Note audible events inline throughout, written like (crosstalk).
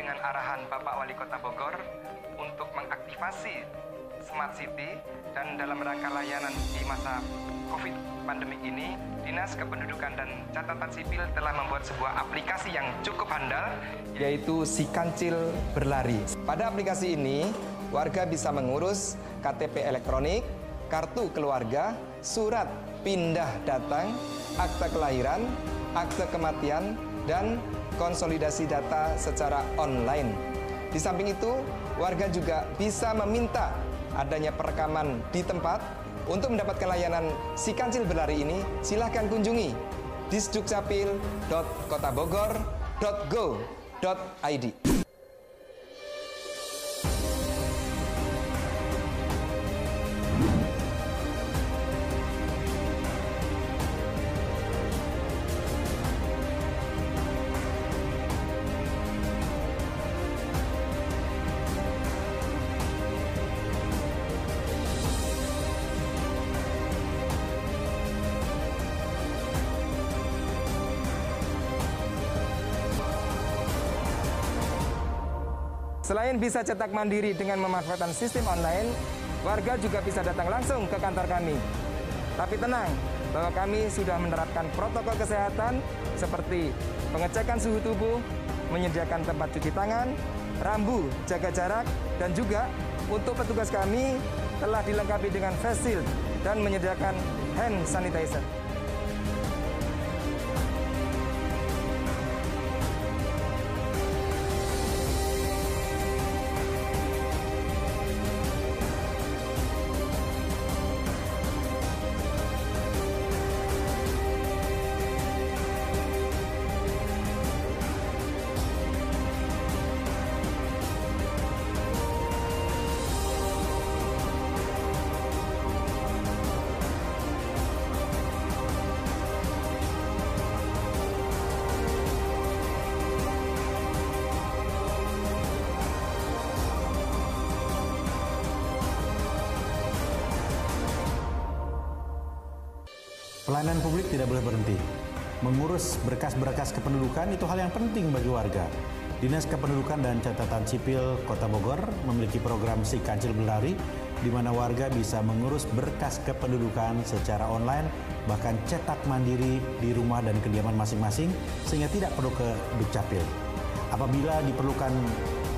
dengan arahan Bapak Wali Kota Bogor untuk mengaktifasi Smart City dan dalam rangka layanan di masa COVID pandemi ini, Dinas Kependudukan dan Catatan Sipil telah membuat sebuah aplikasi yang cukup handal, yaitu Si Kancil Berlari. Pada aplikasi ini, warga bisa mengurus KTP elektronik, kartu keluarga, surat pindah datang, akte kelahiran, akte kematian, dan konsolidasi data secara online. Di samping itu, warga juga bisa meminta adanya perekaman di tempat. Untuk mendapatkan layanan si kancil berlari ini, silahkan kunjungi disdukcapil.kotabogor.go.id. Selain bisa cetak mandiri dengan memanfaatkan sistem online, warga juga bisa datang langsung ke kantor kami. Tapi tenang, bahwa kami sudah menerapkan protokol kesehatan seperti pengecekan suhu tubuh, menyediakan tempat cuci tangan, rambu, jaga jarak, dan juga untuk petugas kami telah dilengkapi dengan face dan menyediakan hand sanitizer. Pelayanan publik tidak boleh berhenti. Mengurus berkas-berkas kependudukan itu hal yang penting bagi warga. Dinas Kependudukan dan Catatan Sipil Kota Bogor memiliki program Si Kancil Berlari di mana warga bisa mengurus berkas kependudukan secara online bahkan cetak mandiri di rumah dan kediaman masing-masing sehingga tidak perlu ke Dukcapil. Apabila diperlukan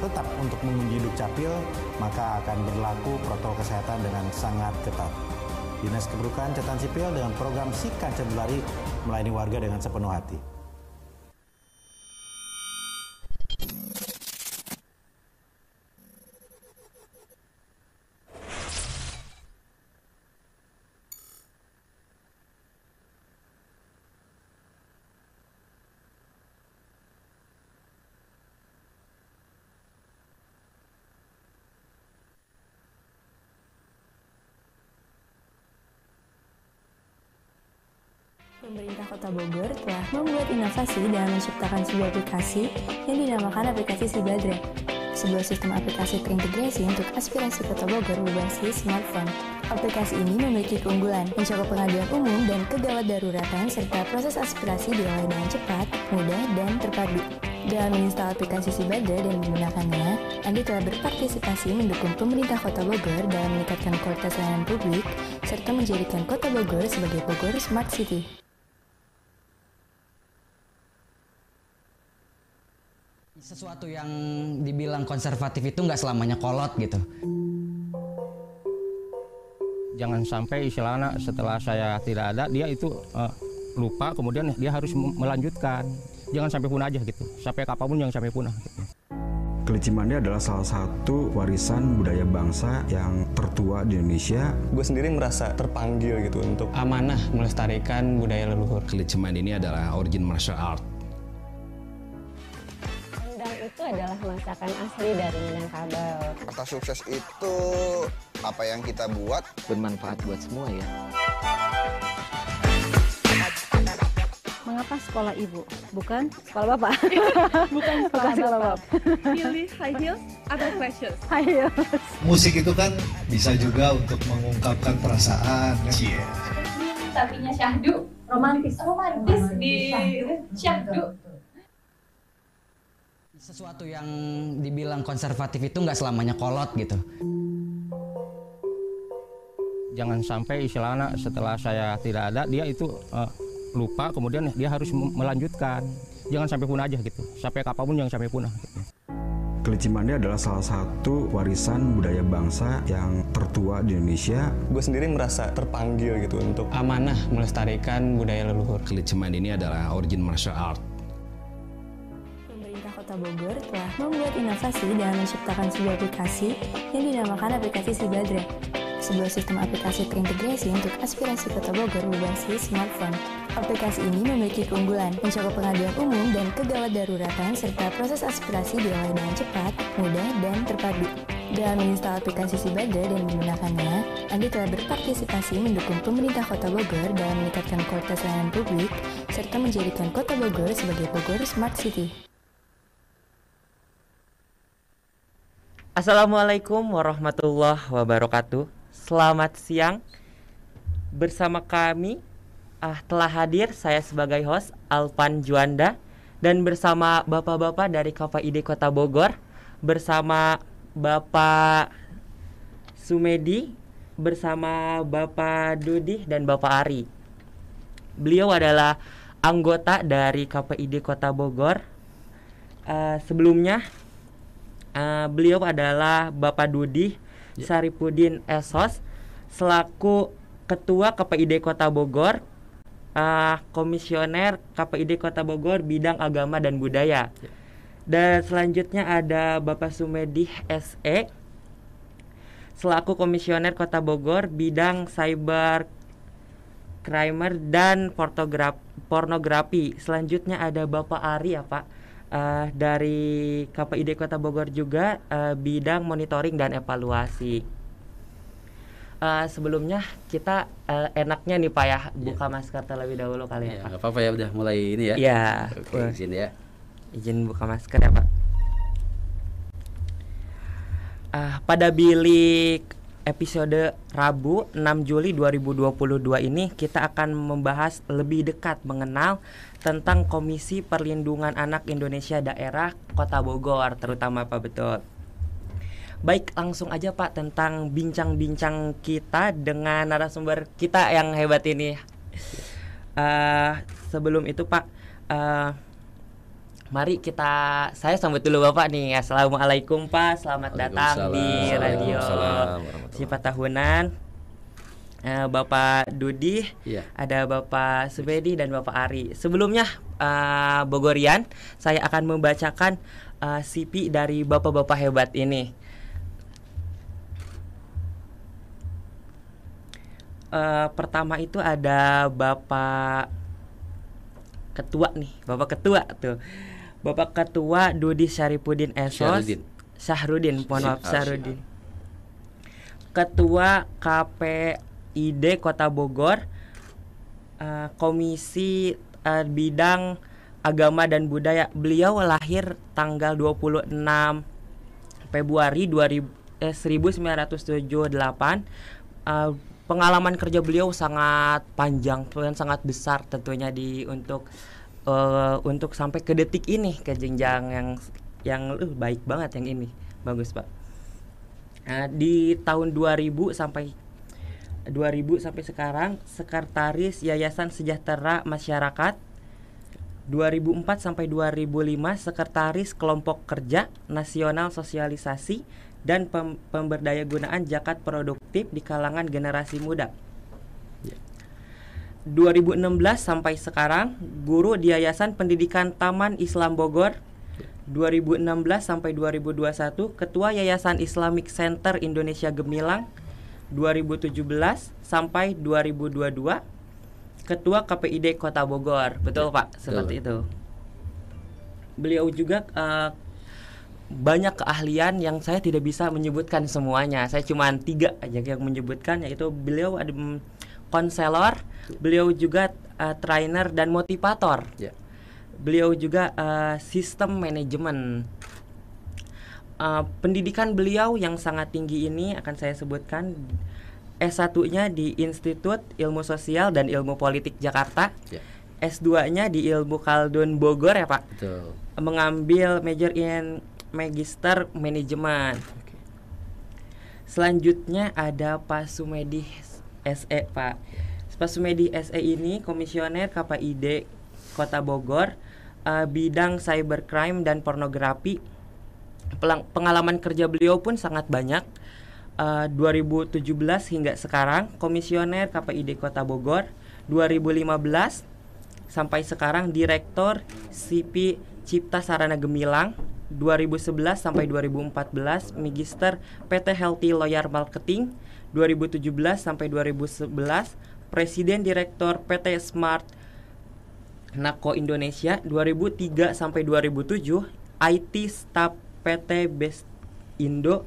tetap untuk mengunjungi Dukcapil, maka akan berlaku protokol kesehatan dengan sangat ketat. Dinas Kependudukan Catatan Sipil dengan program Si Kancil Berlari melayani warga dengan sepenuh hati. Pemerintah Kota Bogor telah membuat inovasi dalam menciptakan sebuah aplikasi yang dinamakan aplikasi Sibadre. Sebuah sistem aplikasi terintegrasi untuk aspirasi Kota Bogor berbasis smartphone. Aplikasi ini memiliki keunggulan, mencakup pengaduan umum dan kegawat daruratan serta proses aspirasi dilalui dengan cepat, mudah, dan terpadu. Dengan menginstal aplikasi Sibadra dan menggunakannya, Anda telah berpartisipasi mendukung pemerintah Kota Bogor dalam meningkatkan kualitas layanan publik serta menjadikan Kota Bogor sebagai Bogor Smart City. Sesuatu yang dibilang konservatif itu nggak selamanya kolot gitu. Jangan sampai istilahnya setelah saya tidak ada dia itu eh, lupa kemudian dia harus melanjutkan. Jangan sampai punah aja gitu. Sampai kapan pun jangan sampai punah. Gitu. Kelinci Mandi adalah salah satu warisan budaya bangsa yang tertua di Indonesia. gue sendiri merasa terpanggil gitu untuk amanah melestarikan budaya leluhur. Keliciman ini adalah origin martial art. Itu adalah masakan asli dari Minangkabau. Kata sukses itu apa yang kita buat bermanfaat buat semua ya. Mengapa sekolah ibu? Bukan sekolah bapak. (laughs) Bukan sekolah, Bukan sekolah bapak. Pilih high heels atau flat shoes? High heels. Musik itu kan bisa juga untuk mengungkapkan perasaan. Cie. Tapinya syahdu, romantis. Romantis di syahdu. Sesuatu yang dibilang konservatif itu nggak selamanya kolot gitu. Jangan sampai istilahnya setelah saya tidak ada dia itu uh, lupa kemudian dia harus melanjutkan. Jangan sampai punah aja gitu. Sampai kapan pun jangan sampai punah. Gitu. Kelinci mandi adalah salah satu warisan budaya bangsa yang tertua di Indonesia. Gue sendiri merasa terpanggil gitu untuk amanah melestarikan budaya leluhur. Kelinci mandi ini adalah origin martial art. Kota Bogor telah membuat inovasi dengan menciptakan sebuah aplikasi yang dinamakan aplikasi Sibadra. Sebuah sistem aplikasi terintegrasi untuk aspirasi Kota Bogor berbasis smartphone. Aplikasi ini memiliki keunggulan, mencakup pengaduan umum dan kegawat daruratan, serta proses aspirasi diolah dengan cepat, mudah, dan terpadu. Dalam menginstal aplikasi Sibadra dan menggunakannya, Anda telah berpartisipasi mendukung pemerintah Kota Bogor dalam meningkatkan kualitas layanan publik, serta menjadikan Kota Bogor sebagai Bogor Smart City. Assalamualaikum warahmatullahi wabarakatuh. Selamat siang. Bersama kami uh, telah hadir saya sebagai host Alpan Juanda dan bersama bapak-bapak dari KPID Kota Bogor bersama Bapak Sumedi bersama Bapak Dudi dan Bapak Ari. Beliau adalah anggota dari KPID Kota Bogor. Uh, sebelumnya uh, beliau adalah Bapak Dudi yeah. Saripudin Esos selaku Ketua KPID Kota Bogor, uh, Komisioner KPID Kota Bogor bidang agama dan budaya. Yeah. Dan selanjutnya ada Bapak Sumedi SE selaku Komisioner Kota Bogor bidang cyber crimer dan pornografi. Selanjutnya ada Bapak Ari ya Pak uh, dari KPID Kota Bogor juga uh, bidang monitoring dan evaluasi. Uh, sebelumnya kita uh, enaknya nih Pak ya iya. buka yeah. masker terlebih dahulu kali ya, ya Pak. apa-apa ya udah mulai ini ya. Iya. Oke, izin ya. Izin buka masker ya Pak. Uh, pada bilik episode Rabu 6 Juli 2022 ini kita akan membahas lebih dekat mengenal tentang Komisi Perlindungan Anak Indonesia Daerah Kota Bogor terutama Pak betul. Baik, langsung aja Pak tentang bincang-bincang kita dengan narasumber kita yang hebat ini. Uh, sebelum itu Pak, uh, mari kita saya sambut dulu Bapak nih. Assalamualaikum Pak, selamat datang di radio Sifat Tahunan uh, Bapak Dudi, yeah. ada Bapak Subedi dan Bapak Ari. Sebelumnya uh, Bogorian, saya akan membacakan uh, eh, CV dari bapak-bapak hebat ini. Uh, pertama itu ada Bapak Ketua nih, Bapak Ketua tuh. Bapak Ketua Dudi Syaripudin Esos. Syahrudin. Syahrudin, mohon maaf Syahrudin. Ketua KP ID Kota Bogor uh, Komisi uh, Bidang Agama dan Budaya. Beliau lahir tanggal 26 Februari 2000, eh, 1978. Uh, pengalaman kerja beliau sangat panjang dan sangat besar tentunya di untuk uh, untuk sampai ke detik ini ke jenjang yang yang uh, baik banget yang ini bagus pak. Uh, di tahun 2000 sampai 2000 sampai sekarang sekretaris Yayasan Sejahtera Masyarakat. 2004 sampai 2005 sekretaris kelompok kerja nasional sosialisasi dan pem pemberdaya gunaan zakat produktif di kalangan generasi muda. 2016 sampai sekarang guru di Yayasan Pendidikan Taman Islam Bogor. 2016 sampai 2021 Ketua Yayasan Islamic Center Indonesia Gemilang 2017 sampai 2022 Ketua KPID Kota Bogor. Betul, ya, Pak? Seperti betul. itu. Beliau juga uh, banyak keahlian yang saya tidak bisa menyebutkan semuanya. Saya cuma tiga aja yang menyebutkan yaitu beliau ada konselor, beliau juga uh, trainer dan motivator. Ya. Beliau juga uh, sistem manajemen uh, pendidikan beliau yang sangat tinggi ini akan saya sebutkan S1-nya di Institut Ilmu Sosial dan Ilmu Politik Jakarta. Yeah. S2-nya di Ilmu Khaldun Bogor ya, Pak. Betul. Mengambil major in Magister Manajemen. Selanjutnya ada Pak Sumedi SE, Pak. Pak Sumedi SE ini komisioner KPID Kota Bogor uh, bidang cybercrime dan pornografi. Pengalaman kerja beliau pun sangat banyak. Uh, 2017 hingga sekarang komisioner KPID Kota Bogor. 2015 sampai sekarang direktur CP Cipta Sarana Gemilang. 2011 sampai 2014 Magister PT Healthy Lawyer Marketing. 2017 sampai 2011 Presiden Direktur PT Smart Nako Indonesia. 2003 sampai 2007 IT Staff PT Best Indo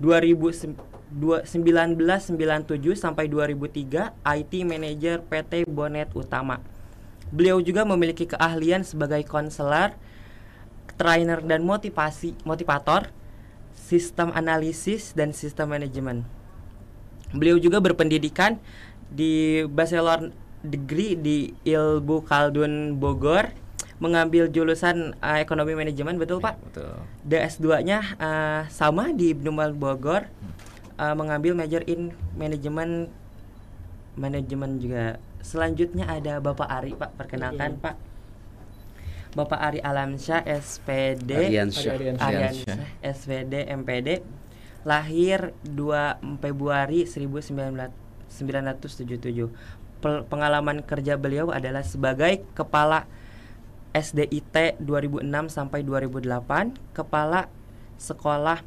1997 sampai 2003 IT Manager PT Bonet Utama. Beliau juga memiliki keahlian sebagai konselor, trainer dan motivasi, motivator, sistem analisis dan sistem manajemen. Beliau juga berpendidikan di Bachelor Degree di Ilmu Khaldun Bogor mengambil jurusan uh, ekonomi manajemen betul Pak? Betul. DS2-nya uh, sama di Ibnu Bogor uh, mengambil major in manajemen manajemen juga. Selanjutnya ada Bapak Ari Pak, perkenalkan Pak. Bapak Ari Alamsyah SPD Ariansyah. Ariansyah SPD MPD lahir 2 Februari 1977. Pel- pengalaman kerja beliau adalah sebagai kepala SDIT 2006 sampai 2008, kepala sekolah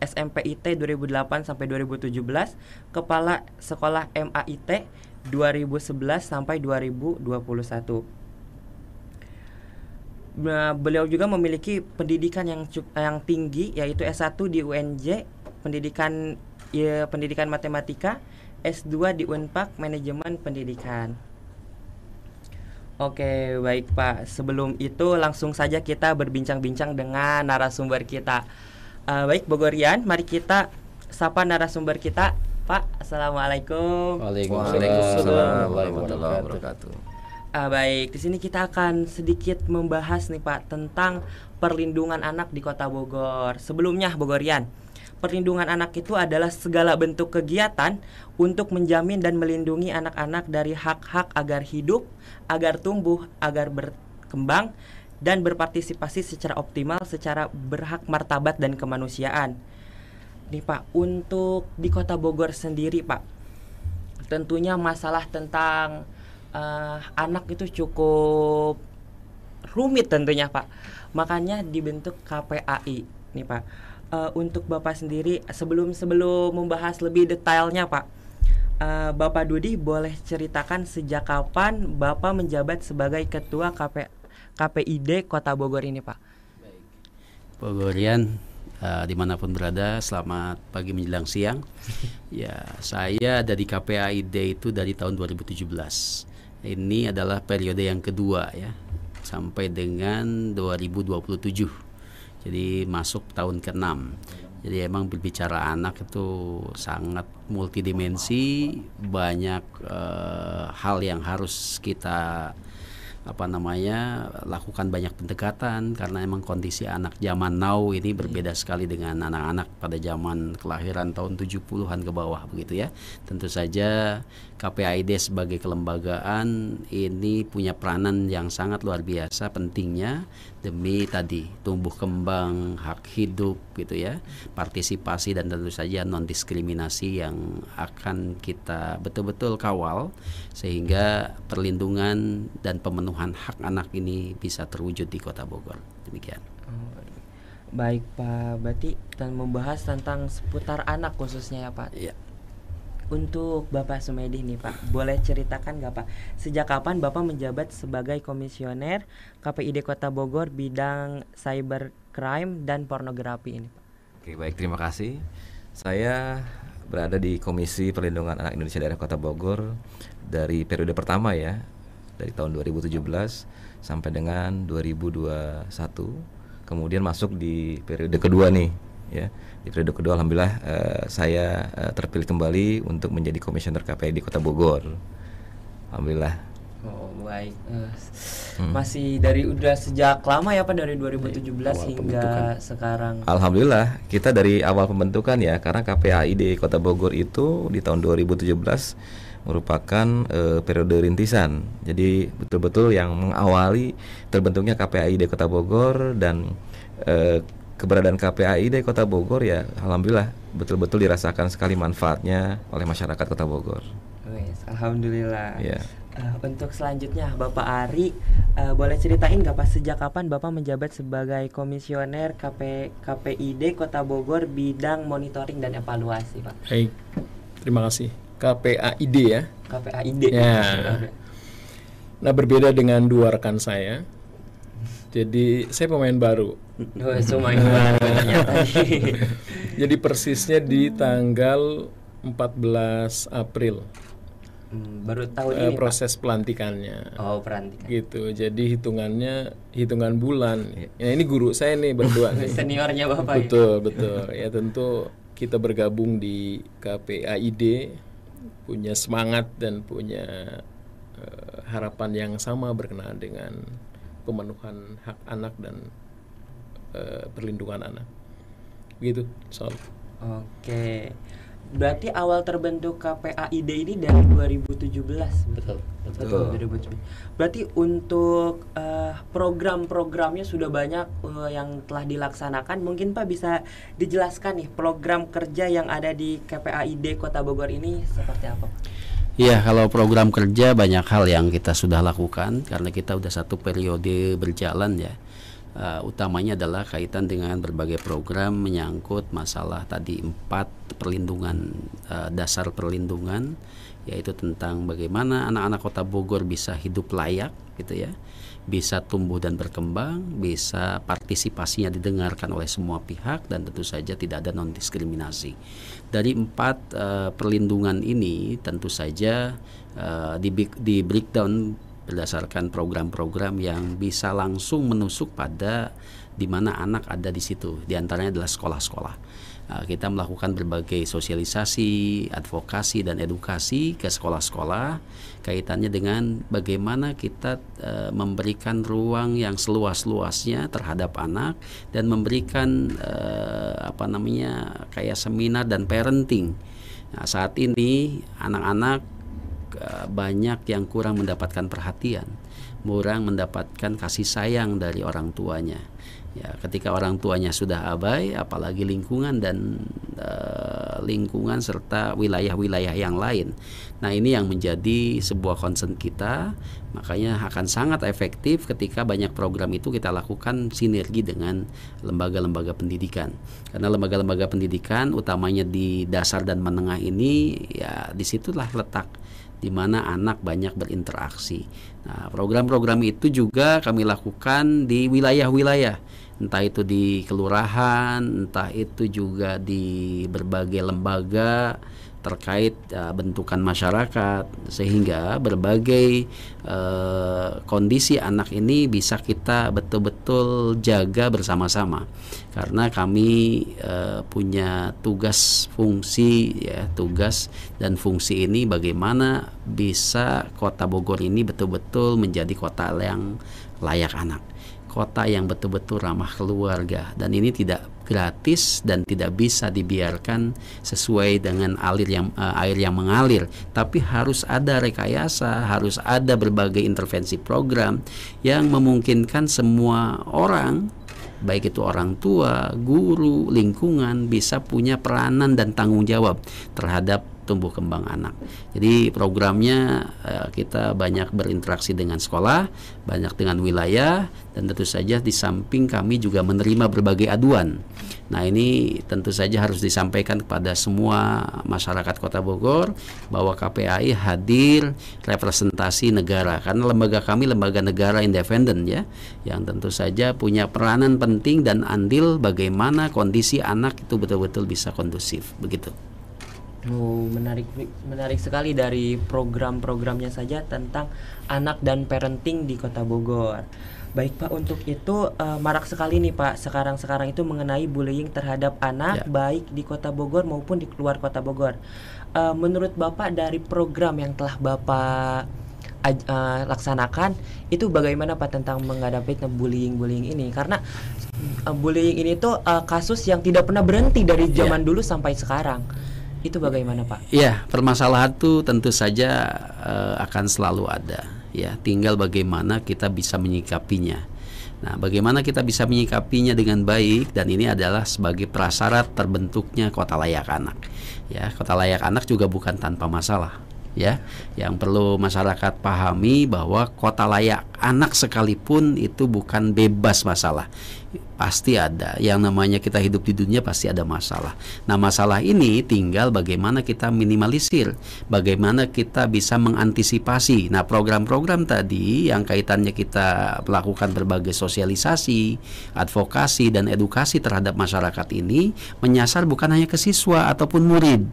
SMPIT 2008 sampai 2017, kepala sekolah MAIT 2011 sampai 2021. Nah, beliau juga memiliki pendidikan yang yang tinggi yaitu S1 di UNJ, pendidikan ya, pendidikan matematika, S2 di Unpad Manajemen Pendidikan. Oke, baik Pak. Sebelum itu langsung saja kita berbincang-bincang dengan narasumber kita. Uh, baik Bogorian, mari kita sapa narasumber kita. Pak, Assalamualaikum. Waalaikumsalam warahmatullahi wabarakatuh. Ah, baik, di sini kita akan sedikit membahas nih Pak tentang perlindungan anak di Kota Bogor. Sebelumnya Bogorian, perlindungan anak itu adalah segala bentuk kegiatan untuk menjamin dan melindungi anak-anak dari hak-hak agar hidup, agar tumbuh, agar berkembang dan berpartisipasi secara optimal secara berhak martabat dan kemanusiaan. Nih Pak, untuk di Kota Bogor sendiri Pak, tentunya masalah tentang uh, anak itu cukup rumit tentunya Pak. Makanya dibentuk KPAI nih Pak. Uh, untuk Bapak sendiri sebelum sebelum membahas lebih detailnya Pak, uh, Bapak Dudi boleh ceritakan sejak kapan Bapak menjabat sebagai Ketua KP, KPID Kota Bogor ini Pak? Bogorian uh, di mana pun berada, selamat pagi menjelang siang. (laughs) ya, saya dari KPAID itu dari tahun 2017. Ini adalah periode yang kedua ya, sampai dengan 2027. Jadi masuk tahun ke-6. Jadi emang berbicara anak itu sangat multidimensi, banyak uh, hal yang harus kita apa namanya lakukan banyak pendekatan karena emang kondisi anak zaman now ini berbeda sekali dengan anak-anak pada zaman kelahiran tahun 70-an ke bawah begitu ya. Tentu saja KPAID sebagai kelembagaan ini punya peranan yang sangat luar biasa pentingnya demi tadi tumbuh kembang hak hidup gitu ya partisipasi dan tentu saja non diskriminasi yang akan kita betul-betul kawal sehingga perlindungan dan pemenuhan hak anak ini bisa terwujud di Kota Bogor demikian Baik Pak, berarti dan membahas tentang seputar anak khususnya ya Pak. Iya. Untuk Bapak Sumedi nih Pak, boleh ceritakan nggak Pak, sejak kapan Bapak menjabat sebagai komisioner KPID Kota Bogor bidang cybercrime dan pornografi ini Pak? Oke baik terima kasih. Saya berada di Komisi Perlindungan Anak Indonesia Daerah Kota Bogor dari periode pertama ya, dari tahun 2017 sampai dengan 2021. Kemudian masuk di periode kedua nih ya di periode kedua alhamdulillah uh, saya uh, terpilih kembali untuk menjadi komisioner KPI di Kota Bogor alhamdulillah Oh baik, uh, hmm. masih dari udah sejak lama ya pak dari 2017 awal hingga pembentukan. sekarang. Alhamdulillah kita dari awal pembentukan ya karena KPAID Kota Bogor itu di tahun 2017 merupakan uh, periode rintisan. Jadi betul-betul yang mengawali terbentuknya KPAID Kota Bogor dan uh, keberadaan KPAID Kota Bogor ya alhamdulillah betul-betul dirasakan sekali manfaatnya oleh masyarakat Kota Bogor. Alhamdulillah. Yeah. Uh, untuk selanjutnya Bapak Ari uh, boleh ceritain nggak pas sejak kapan Bapak menjabat sebagai komisioner KP, KPID Kota Bogor bidang monitoring dan evaluasi Pak? Baik, terima kasih. KPAID ya. KPAID. Ya. Nah berbeda dengan dua rekan saya. Jadi saya pemain baru. Oh, pemain baru (laughs) Jadi persisnya di tanggal 14 April Hmm, baru tahun uh, ini proses Pak? pelantikannya. Oh, pelantikan. Gitu. Jadi hitungannya hitungan bulan. Ya ini guru saya nih berdua (laughs) nih. Seniornya Bapak. Betul, ya? betul. Ya tentu kita bergabung di KPAID punya semangat dan punya uh, harapan yang sama berkenaan dengan pemenuhan hak anak dan uh, perlindungan anak. Begitu, soal. Oke. Okay berarti awal terbentuk KPAID ini dari 2017 betul betul, betul 2017 berarti untuk uh, program-programnya sudah banyak uh, yang telah dilaksanakan mungkin Pak bisa dijelaskan nih program kerja yang ada di KPAID Kota Bogor ini seperti apa Iya, kalau program kerja banyak hal yang kita sudah lakukan karena kita sudah satu periode berjalan ya. Uh, utamanya adalah kaitan dengan berbagai program menyangkut masalah tadi empat perlindungan uh, dasar perlindungan yaitu tentang bagaimana anak-anak kota Bogor bisa hidup layak gitu ya bisa tumbuh dan berkembang bisa partisipasinya didengarkan oleh semua pihak dan tentu saja tidak ada non diskriminasi dari empat uh, perlindungan ini tentu saja uh, di, breakdown berdasarkan program-program yang bisa langsung menusuk pada di mana anak ada di situ. Di antaranya adalah sekolah-sekolah. Nah, kita melakukan berbagai sosialisasi, advokasi dan edukasi ke sekolah-sekolah kaitannya dengan bagaimana kita e, memberikan ruang yang seluas-luasnya terhadap anak dan memberikan e, apa namanya kayak seminar dan parenting. Nah, saat ini anak-anak Eh, banyak yang kurang mendapatkan perhatian, kurang mendapatkan kasih sayang dari orang tuanya. Ya, ketika orang tuanya sudah abai, apalagi lingkungan dan uh, lingkungan serta wilayah-wilayah yang lain. Nah, ini yang menjadi sebuah concern kita. Makanya akan sangat efektif ketika banyak program itu kita lakukan sinergi dengan lembaga-lembaga pendidikan. Karena lembaga-lembaga pendidikan utamanya di dasar dan menengah ini ya di situlah letak di mana anak banyak berinteraksi. Nah, program-program itu juga kami lakukan di wilayah-wilayah, entah itu di kelurahan, entah itu juga di berbagai lembaga terkait uh, bentukan masyarakat. Sehingga berbagai uh, kondisi anak ini bisa kita betul-betul jaga bersama-sama. Karena kami uh, punya tugas fungsi ya tugas dan fungsi ini bagaimana bisa kota Bogor ini betul-betul menjadi kota yang layak anak kota yang betul-betul ramah keluarga. Dan ini tidak gratis dan tidak bisa dibiarkan sesuai dengan alir yang uh, air yang mengalir. Tapi harus ada rekayasa harus ada berbagai intervensi program yang memungkinkan semua orang baik itu orang tua, guru, lingkungan bisa punya peranan dan tanggung jawab terhadap tumbuh kembang anak. Jadi programnya eh, kita banyak berinteraksi dengan sekolah, banyak dengan wilayah dan tentu saja di samping kami juga menerima berbagai aduan. Nah, ini tentu saja harus disampaikan kepada semua masyarakat Kota Bogor bahwa KPAI hadir representasi negara karena lembaga kami lembaga negara independen ya yang tentu saja punya peranan penting dan andil bagaimana kondisi anak itu betul-betul bisa kondusif begitu. Oh, menarik menarik sekali dari program-programnya saja tentang anak dan parenting di Kota Bogor. Baik Pak, untuk itu uh, marak sekali nih Pak sekarang-sekarang itu mengenai bullying terhadap anak ya. baik di Kota Bogor maupun di luar Kota Bogor. Uh, menurut Bapak dari program yang telah Bapak uh, laksanakan itu bagaimana Pak tentang menghadapi bullying-bullying ini karena uh, bullying ini tuh uh, kasus yang tidak pernah berhenti dari Iya. zaman dulu sampai sekarang. Itu bagaimana Pak? Ya, permasalahan itu tentu saja eh, akan selalu ada. Ya, tinggal bagaimana kita bisa menyikapinya. Nah, bagaimana kita bisa menyikapinya dengan baik dan ini adalah sebagai prasyarat terbentuknya kota layak anak. Ya, kota layak anak juga bukan tanpa masalah. Ya, yang perlu masyarakat pahami bahwa kota layak anak sekalipun itu bukan bebas masalah. Pasti ada yang namanya kita hidup di dunia pasti ada masalah. Nah, masalah ini tinggal bagaimana kita minimalisir, bagaimana kita bisa mengantisipasi. Nah, program-program tadi yang kaitannya kita melakukan berbagai sosialisasi, advokasi dan edukasi terhadap masyarakat ini menyasar bukan hanya ke siswa ataupun murid,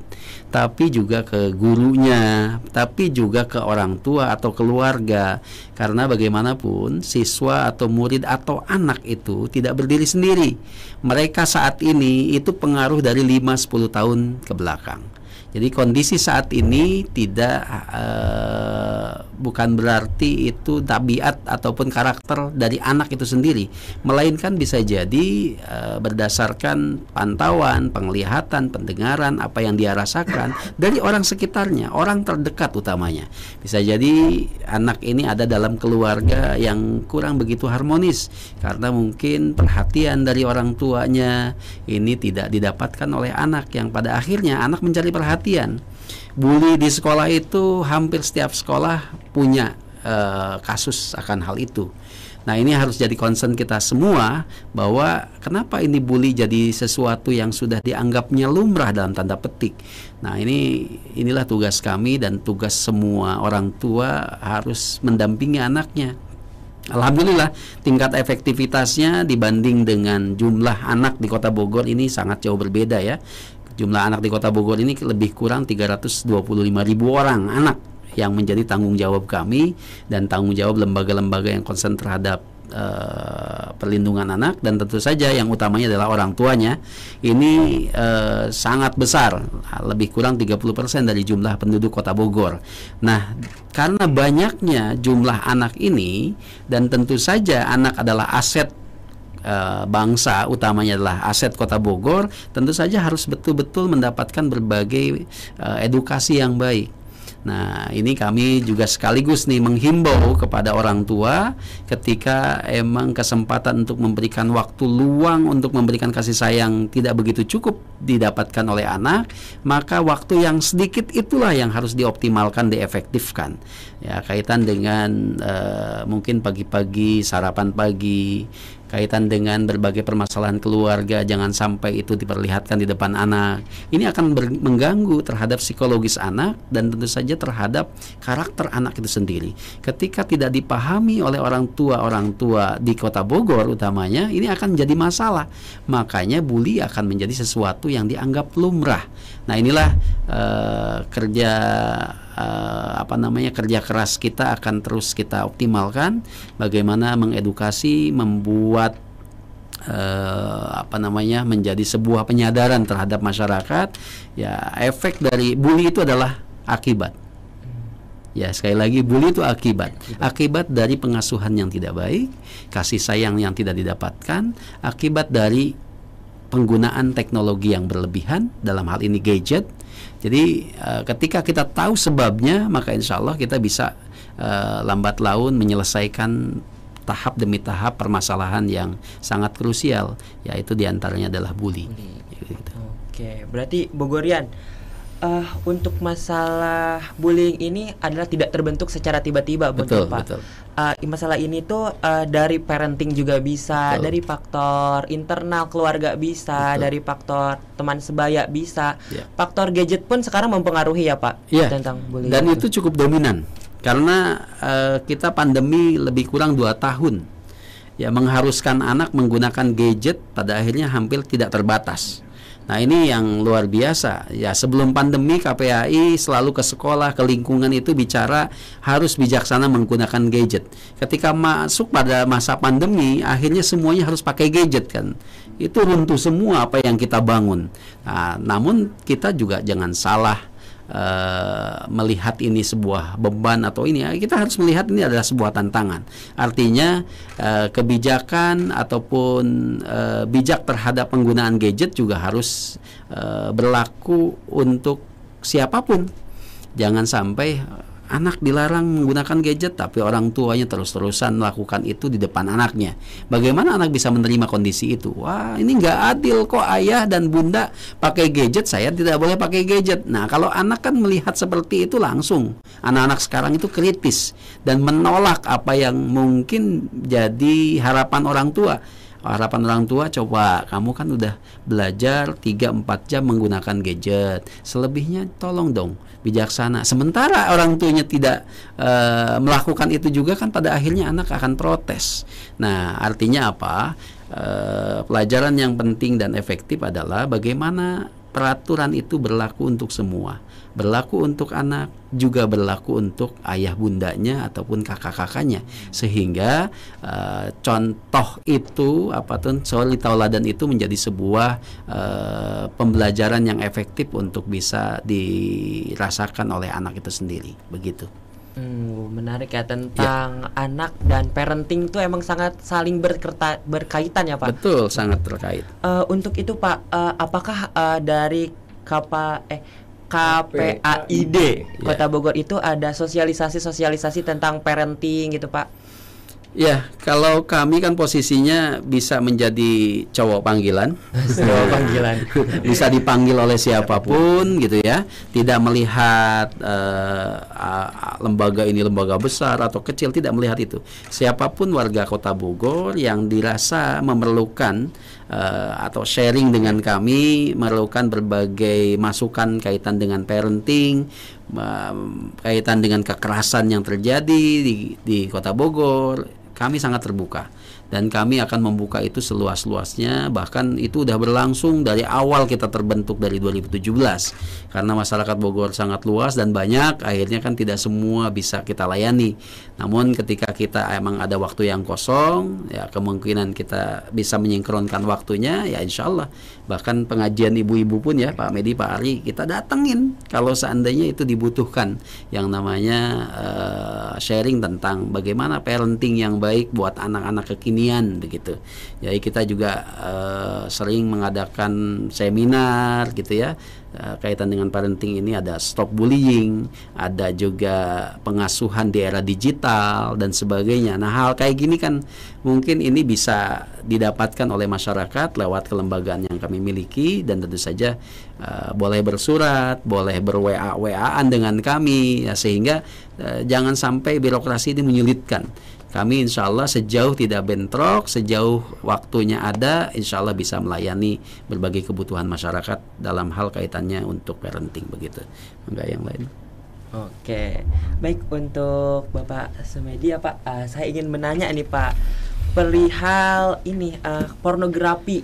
tapi juga ke gurunya, tapi juga ke orang tua atau keluarga. Karena bagaimanapun siswa atau murid atau anak itu tidak berdiri sendiri. Mereka saat ini itu pengaruh dari 5-10 tahun ke belakang. Jadi kondisi saat ini tidak uh, bukan berarti itu tabiat ataupun karakter dari anak itu sendiri, melainkan bisa jadi uh, berdasarkan pantauan, penglihatan, pendengaran apa yang dia rasakan dari orang sekitarnya, orang terdekat utamanya. Bisa jadi anak ini ada dalam keluarga yang kurang begitu harmonis karena mungkin perhatian dari orang tuanya ini tidak didapatkan oleh anak yang pada akhirnya anak mencari perhatian perhatian. Bully di sekolah itu hampir setiap sekolah punya uh, kasus akan hal itu. Nah, ini harus jadi concern kita semua bahwa kenapa ini bully jadi sesuatu yang sudah dianggapnya lumrah dalam tanda petik. Nah, ini inilah tugas kami dan tugas semua orang tua harus mendampingi anaknya. Alhamdulillah tingkat efektivitasnya dibanding dengan jumlah anak di Kota Bogor ini sangat jauh berbeda ya jumlah anak di Kota Bogor ini lebih kurang 325 ribu orang anak yang menjadi tanggung jawab kami dan tanggung jawab lembaga-lembaga yang konsen terhadap uh, perlindungan anak dan tentu saja yang utamanya adalah orang tuanya ini uh, sangat besar lebih kurang 30% dari jumlah penduduk Kota Bogor. Nah, karena banyaknya jumlah anak ini dan tentu saja anak adalah aset bangsa utamanya adalah aset Kota Bogor tentu saja harus betul-betul mendapatkan berbagai uh, edukasi yang baik. Nah, ini kami juga sekaligus nih menghimbau kepada orang tua ketika emang kesempatan untuk memberikan waktu luang untuk memberikan kasih sayang tidak begitu cukup didapatkan oleh anak, maka waktu yang sedikit itulah yang harus dioptimalkan, diefektifkan. Ya, kaitan dengan uh, mungkin pagi-pagi sarapan pagi, kaitan dengan berbagai permasalahan keluarga jangan sampai itu diperlihatkan di depan anak. Ini akan mengganggu terhadap psikologis anak dan tentu saja terhadap karakter anak itu sendiri. Ketika tidak dipahami oleh orang tua orang tua di kota Bogor utamanya ini akan menjadi masalah. Makanya bully akan menjadi sesuatu yang dianggap lumrah nah inilah uh, kerja uh, apa namanya kerja keras kita akan terus kita optimalkan. Bagaimana mengedukasi membuat uh, apa namanya menjadi sebuah penyadaran terhadap masyarakat. Ya efek dari bully itu adalah akibat. Ya, sekali lagi bully itu akibat. Akibat dari pengasuhan yang tidak baik, kasih sayang yang tidak didapatkan, akibat dari penggunaan teknologi yang berlebihan dalam hal ini gadget. Jadi uh, ketika kita tahu sebabnya, maka insya Allah kita bisa uh, lambat laun menyelesaikan tahap demi tahap permasalahan yang sangat krusial, yaitu di antaranya adalah bully. bully. Gitu. Oke, berarti Bogorian uh, untuk masalah bullying ini adalah tidak terbentuk secara tiba-tiba, betul, Pak. Betul. Uh, masalah ini tuh uh, dari parenting juga bisa, betul. dari faktor internal keluarga bisa, betul. dari faktor teman sebaya bisa, yeah. faktor gadget pun sekarang mempengaruhi ya Pak yeah. tentang bullying. Dan itu cukup dominan karena uh, kita pandemi lebih kurang dua tahun, ya mengharuskan anak menggunakan gadget pada akhirnya hampir tidak terbatas. Nah ini yang luar biasa ya sebelum pandemi KPAI selalu ke sekolah ke lingkungan itu bicara harus bijaksana menggunakan gadget. Ketika masuk pada masa pandemi akhirnya semuanya harus pakai gadget kan. Itu runtuh semua apa yang kita bangun. Nah, namun kita juga jangan salah uh, melihat ini sebuah beban atau ini ya kita harus melihat ini adalah sebuah tantangan. Artinya uh, kebijakan ataupun uh, bijak terhadap penggunaan gadget juga harus uh, berlaku untuk siapa pun. Jangan sampai anak dilarang menggunakan gadget tapi orang tuanya terus-terusan melakukan itu di depan anaknya. Bagaimana anak bisa menerima kondisi itu? Wah, ini nggak adil kok ayah dan bunda pakai gadget, saya tidak boleh pakai gadget. Nah, kalau anak kan melihat seperti itu langsung, anak-anak sekarang itu kritis dan menolak apa yang mungkin jadi harapan orang tua harapan orang tua coba kamu kan udah belajar 3-4 jam menggunakan gadget selebihnya tolong dong bijaksana. Sementara orang tuanya tidak e, melakukan itu juga kan pada akhirnya anak akan protes. Nah, artinya apa? E, pelajaran yang penting dan efektif adalah bagaimana peraturan itu berlaku untuk semua berlaku untuk anak juga berlaku untuk ayah bundanya ataupun kakak-kakaknya sehingga uh, contoh itu apa tuh soli tauladan itu menjadi sebuah uh, pembelajaran yang efektif untuk bisa dirasakan oleh anak itu sendiri begitu. Hmm, menarik ya tentang ya. anak dan parenting itu emang sangat saling berkerta, berkaitan ya pak. Betul, sangat terkait. Uh, untuk itu pak, uh, apakah uh, dari kapa eh KPAID Kota Bogor itu ada sosialisasi-sosialisasi tentang parenting gitu Pak. Ya, kalau kami kan posisinya bisa menjadi cowok panggilan, (laughs) cowok panggilan, (laughs) bisa dipanggil oleh siapa pun gitu ya, tidak melihat uh, lembaga ini lembaga besar atau kecil, tidak melihat itu. Siapa pun warga Kota Bogor yang dirasa memerlukan uh, atau sharing dengan kami memerlukan berbagai masukan kaitan dengan parenting, um, kaitan dengan kekerasan yang terjadi di, di Kota Bogor. Kami sangat terbuka dan kami akan membuka itu seluas-luasnya bahkan itu sudah berlangsung dari awal kita terbentuk dari 2017 karena masyarakat Bogor sangat luas dan banyak akhirnya kan tidak semua bisa kita layani. Namun ketika kita emang ada waktu yang kosong ya kemungkinan kita bisa menyingkronkan waktunya ya insya Allah bahkan pengajian ibu-ibu pun ya Pak Medi Pak Ari kita datengin kalau seandainya itu dibutuhkan yang namanya uh, sharing tentang bagaimana parenting yang baik buat anak-anak kekinian begitu. Jadi kita juga uh, sering mengadakan seminar gitu ya kaitan dengan parenting ini ada stop bullying, ada juga pengasuhan di era digital dan sebagainya. Nah hal kayak gini kan mungkin ini bisa didapatkan oleh masyarakat lewat kelembagaan yang kami miliki dan tentu saja uh, boleh bersurat, boleh berwa waan dengan kami ya, sehingga uh, jangan sampai birokrasi ini menyulitkan kami insya Allah sejauh tidak bentrok, sejauh waktunya ada, insya Allah bisa melayani berbagai kebutuhan masyarakat dalam hal kaitannya untuk parenting begitu. Enggak yang lain. Oke, baik untuk Bapak Semedi ya Pak, uh, saya ingin menanya nih Pak perihal ini uh, pornografi.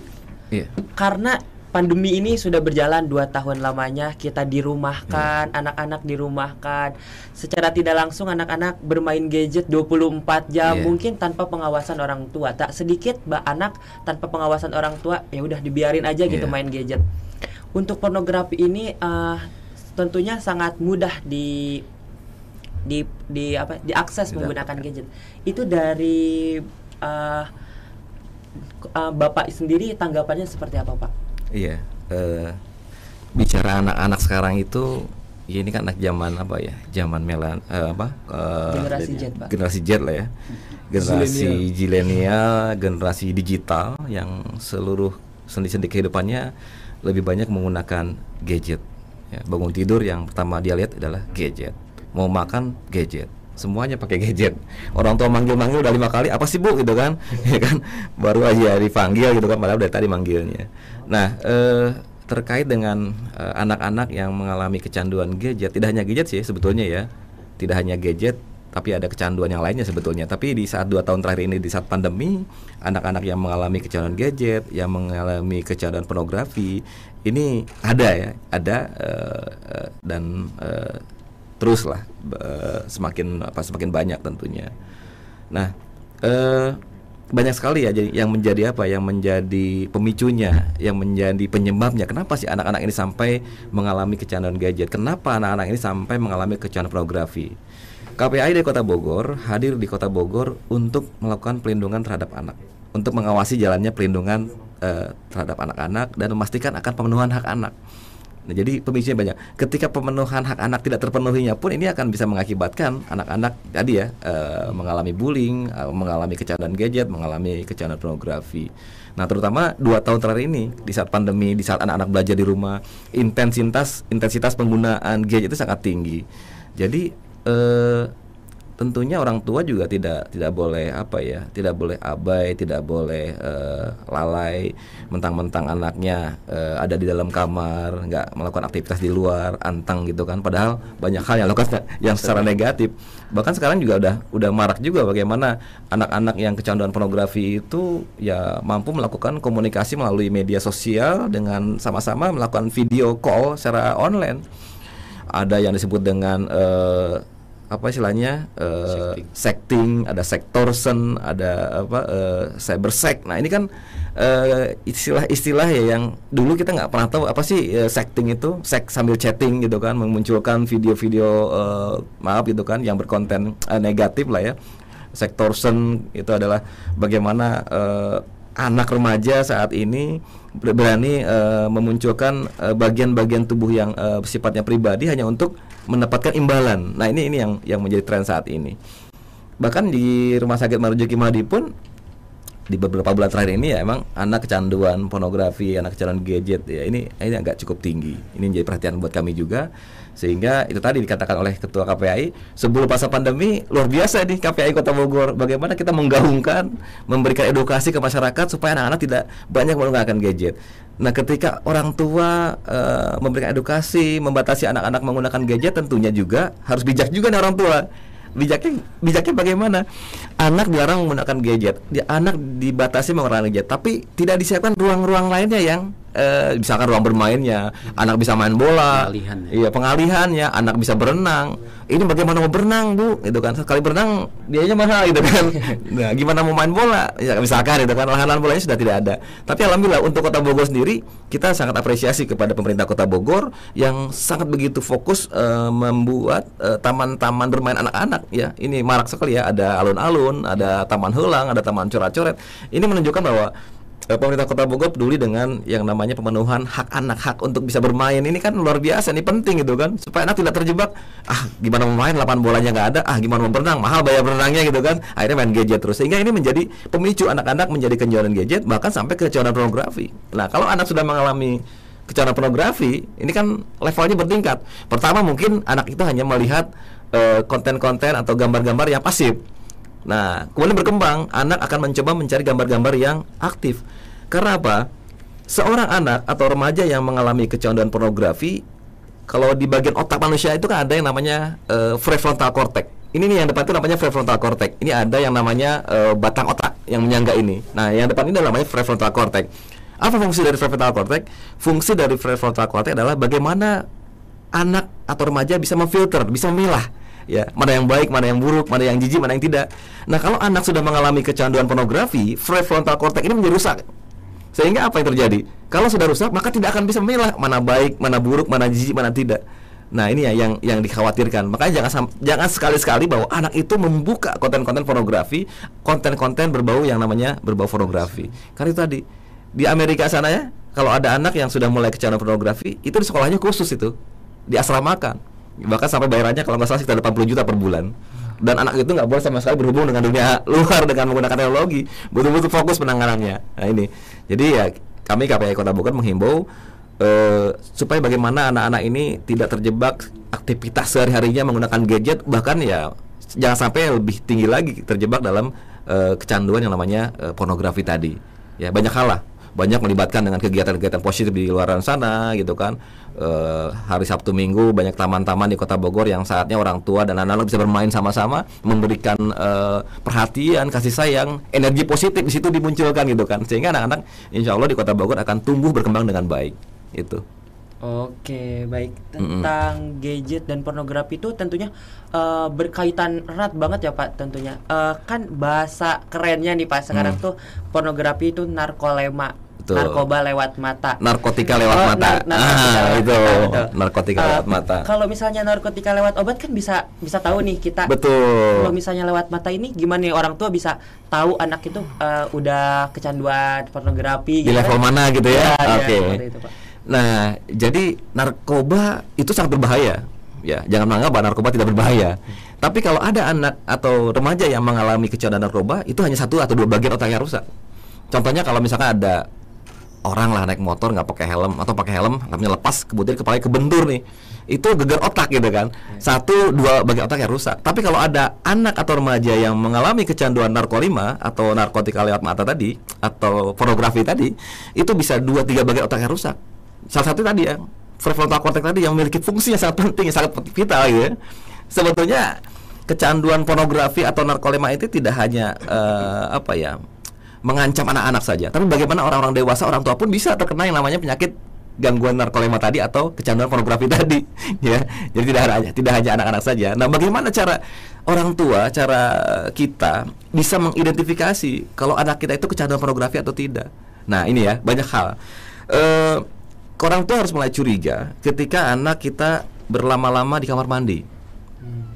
Iya. Karena pandemi ini sudah berjalan dua tahun lamanya kita dirumahkan hmm. anak-anak dirumahkan secara tidak langsung anak-anak bermain gadget 24 jam yeah. mungkin tanpa pengawasan orang tua tak sedikit mbak anak tanpa pengawasan orang tua ya udah dibiarin aja gitu yeah. main gadget untuk pornografi ini uh, tentunya sangat mudah di di di apa diakses Tidak. menggunakan gadget itu dari uh, uh, bapak sendiri tanggapannya seperti apa pak Iya. Uh, bicara anak-anak sekarang itu ya ini kan anak zaman apa ya? Zaman melan uh, apa uh, generasi Z pak. generasi Z lah ya. Generasi zilenial generasi digital yang seluruh sendi-sendi kehidupannya lebih banyak menggunakan gadget. Ya, bangun tidur yang pertama dia lihat adalah gadget. Mau makan gadget. Semuanya pakai gadget. Orang tua manggil-manggil udah lima kali apa sih bu? gitu kan. (laughs) Ya kan? Baru aja dipanggil gitu kan padahal udah tadi manggilnya nah eh, terkait dengan eh, anak-anak eh, yang mengalami kecanduan gadget tidak hanya gadget sih sebetulnya ya tidak hanya gadget tapi ada kecanduan yang lainnya sebetulnya tapi di saat dua tahun terakhir ini di saat pandemi anak-anak yang mengalami kecanduan gadget yang mengalami kecanduan pornografi ini ada ya ada uh, uh, dan uh, terus lah uh, semakin apa semakin banyak tentunya. Nah, uh, banyak sekali ya jadi yang menjadi apa? Yang menjadi pemicunya yang menjadi penyebabnya. Kenapa sih anak-anak ini sampai mengalami kecanduan gadget? Kenapa anak-anak ini sampai mengalami kecanduan pornografi? KPAI dari Kota Bogor hadir di Kota Bogor untuk melakukan pelindungan terhadap anak. Untuk mengawasi jalannya pelindungan eh, terhadap anak-anak dan memastikan akan pemenuhan hak anak Nah, jadi pemicunya banyak. Ketika pemenuhan hak anak tidak terpenuhinya pun ini akan bisa mengakibatkan anak-anak tadi ya uh, mengalami bullying, uh, mengalami kecanduan gadget, mengalami kecanduan pornografi. Nah, terutama dua tahun terakhir ini di saat pandemi, di saat anak-anak belajar di rumah, intensitas intensitas penggunaan gadget itu sangat tinggi. Jadi uh, tentunya orang tua juga tidak tidak boleh apa ya tidak boleh abai tidak boleh uh, lalai mentang-mentang anaknya uh, ada di dalam kamar nggak melakukan aktivitas di luar antang gitu kan. Padahal banyak hal yang lakukan yang secara negatif. Bahkan sekarang juga udah udah marak juga bagaimana anak-anak yang kecanduan pornografi itu ya mampu melakukan komunikasi melalui media sosial dengan sama-sama melakukan video call secara online. Ada yang disebut dengan uh, apa istilahnya uh, secting, ada sektorsen, ada apa uh, cybersec. Nah ini kan istilah-istilah uh, ya yang dulu kita nggak pernah tahu apa sih uh, secting itu, sek sambil chatting gitu kan, memunculkan video-video uh, maaf gitu kan yang berkonten uh, negatif lah ya. Sektorsen itu adalah bagaimana uh, anak remaja saat ini berani uh, memunculkan bagian-bagian uh, tubuh yang uh, sifatnya pribadi hanya untuk mendapatkan imbalan. Nah ini ini yang yang menjadi tren saat ini. Bahkan di rumah sakit Marujuki Madi pun di beberapa bulan terakhir ini ya emang anak kecanduan pornografi, anak kecanduan gadget ya ini ini agak cukup tinggi. Ini menjadi perhatian buat kami juga sehingga itu tadi dikatakan oleh ketua KPAI sebelum masa pandemi luar biasa nih KPAI Kota Bogor bagaimana kita menggaungkan memberikan edukasi ke masyarakat supaya anak-anak tidak banyak menggunakan gadget Nah, ketika orang tua uh, memberikan edukasi, membatasi anak-anak menggunakan gadget, tentunya juga harus bijak juga nih orang tua. Bijaknya, bijaknya bagaimana? Anak dilarang menggunakan gadget, anak dibatasi menggunakan gadget, tapi tidak disiapkan ruang-ruang lainnya yang uh, misalkan ruang bermainnya, anak bisa main bola, Pengalihan ya. iya pengalihannya, anak bisa berenang. Ini bagaimana mau berenang bu? Itu kan sekali berenang dianya mahal gitu kan. (laughs) Nah gimana mau main bola? Ya, misalkan itu kan lahan-lahan bolanya sudah tidak ada. Tapi alhamdulillah untuk kota Bogor sendiri kita sangat apresiasi kepada pemerintah kota Bogor yang sangat begitu fokus uh, membuat eh, taman-taman uh, bermain anak-anak ya. Ini marak sekali ya. Ada alun-alun, ada taman helang, ada taman coret-coret. Ini menunjukkan bahwa Eh, pemerintah Kota Bogor peduli dengan yang namanya pemenuhan hak anak hak untuk bisa bermain. Ini kan luar biasa ini penting gitu kan. Supaya anak tidak terjebak. Ah gimana mau main? Lapangan bolanya nggak ada. Ah gimana mau berenang? Mahal bayar berenangnya gitu kan. Akhirnya main gadget terus. Sehingga ini menjadi pemicu anak-anak menjadi kecanduan gadget bahkan sampai kecanduan pornografi. Nah kalau anak sudah mengalami kecanduan pornografi ini kan levelnya bertingkat. Pertama mungkin anak itu hanya melihat eh, konten-konten uh, atau gambar-gambar yang pasif Nah, kemudian berkembang, anak akan mencoba mencari gambar-gambar yang aktif. Karena apa? Seorang anak atau remaja yang mengalami kecanduan pornografi, kalau di bagian otak manusia itu kan ada yang namanya uh, prefrontal cortex. Ini nih yang depan itu namanya prefrontal cortex. Ini ada yang namanya uh, batang otak yang menyangga ini. Nah, yang depan ini namanya prefrontal cortex. Apa fungsi dari prefrontal cortex? Fungsi dari prefrontal cortex adalah bagaimana anak atau remaja bisa memfilter, bisa memilah ya mana yang baik mana yang buruk mana yang jijik mana yang tidak. Nah kalau anak sudah mengalami kecanduan pornografi prefrontal cortex ini menjadi rusak. Sehingga apa yang terjadi? Kalau sudah rusak maka tidak akan bisa memilah mana baik mana buruk mana jijik mana tidak. Nah ini ya yang yang dikhawatirkan. Makanya jangan jangan sekali-sekali bahwa anak itu membuka konten-konten pornografi, konten-konten berbau yang namanya berbau pornografi. Karena itu tadi di Amerika sana ya, kalau ada anak yang sudah mulai kecanduan pornografi, itu di sekolahnya khusus itu, diasramakan bahkan sampai bayarannya kalau nggak salah sekitar 80 juta per bulan. Dan anak itu nggak boleh sama sekali berhubung dengan dunia (laughs) luar dengan menggunakan teknologi. Betul-betul fokus penanganannya. Nah ini. Jadi ya kami KPI Kota Bogor menghimbau uh, supaya bagaimana anak-anak ini tidak terjebak aktivitas sehari-harinya menggunakan gadget bahkan ya jangan sampai lebih tinggi lagi terjebak dalam uh, kecanduan yang namanya uh, pornografi tadi. Ya banyak hal lah. Banyak melibatkan dengan kegiatan-kegiatan positif di luar sana gitu kan e, hari Sabtu Minggu banyak taman-taman di Kota Bogor yang saatnya orang tua dan anak-anak bisa bermain sama-sama memberikan e, perhatian kasih sayang energi positif di situ dimunculkan gitu kan sehingga anak-anak insya Allah di Kota Bogor akan tumbuh berkembang dengan baik itu Oke, baik. Tentang gadget dan pornografi itu tentunya uh, berkaitan erat banget ya Pak tentunya. Uh, kan bahasa kerennya nih Pak sekarang Mm. tuh pornografi itu narkolema. Betul. Narkoba lewat mata. narkotika lewat Oh, mata nar- narkotika ah lewat itu mata, betul. narkotika Uh, lewat mata Kalau misalnya narkotika lewat obat kan bisa bisa tahu nih kita. Betul. Kalau misalnya lewat mata ini gimana nih orang tua bisa tahu anak itu uh, udah kecanduan pornografi di gitu level kan? mana gitu ya, Ya, ya, oke itu, Pak. nah jadi narkoba itu sangat berbahaya ya jangan menganggap bahwa narkoba tidak berbahaya tapi kalau ada anak atau remaja yang mengalami kecanduan narkoba itu hanya satu atau dua bagian otak yang rusak contohnya kalau misalkan ada orang lah naik motor nggak pakai helm atau pakai helm helmnya lepas kemudian kepalanya kebentur nih. Itu gegar otak gitu kan. Satu dua bagian otak yang rusak. Tapi kalau ada anak atau remaja yang mengalami kecanduan narkolima atau narkotika lewat mata tadi atau pornografi tadi itu bisa dua tiga bagian otak yang rusak. Salah satu tadi ya prefrontal cortex tadi yang memiliki fungsi yang sangat penting yang sangat vital gitu ya. Sebetulnya kecanduan pornografi atau narkolema itu tidak hanya eh, apa ya mengancam anak-anak saja, tapi bagaimana orang-orang dewasa, orang tua pun bisa terkena yang namanya penyakit gangguan narkolema tadi atau kecanduan pornografi (laughs) tadi, ya. Jadi tidak hanya tidak hanya anak-anak saja. Nah, bagaimana cara orang tua, cara kita bisa mengidentifikasi kalau anak kita itu kecanduan pornografi atau tidak? Nah, ini ya banyak hal. Eh, orang tua harus mulai curiga ketika anak kita berlama-lama di kamar mandi.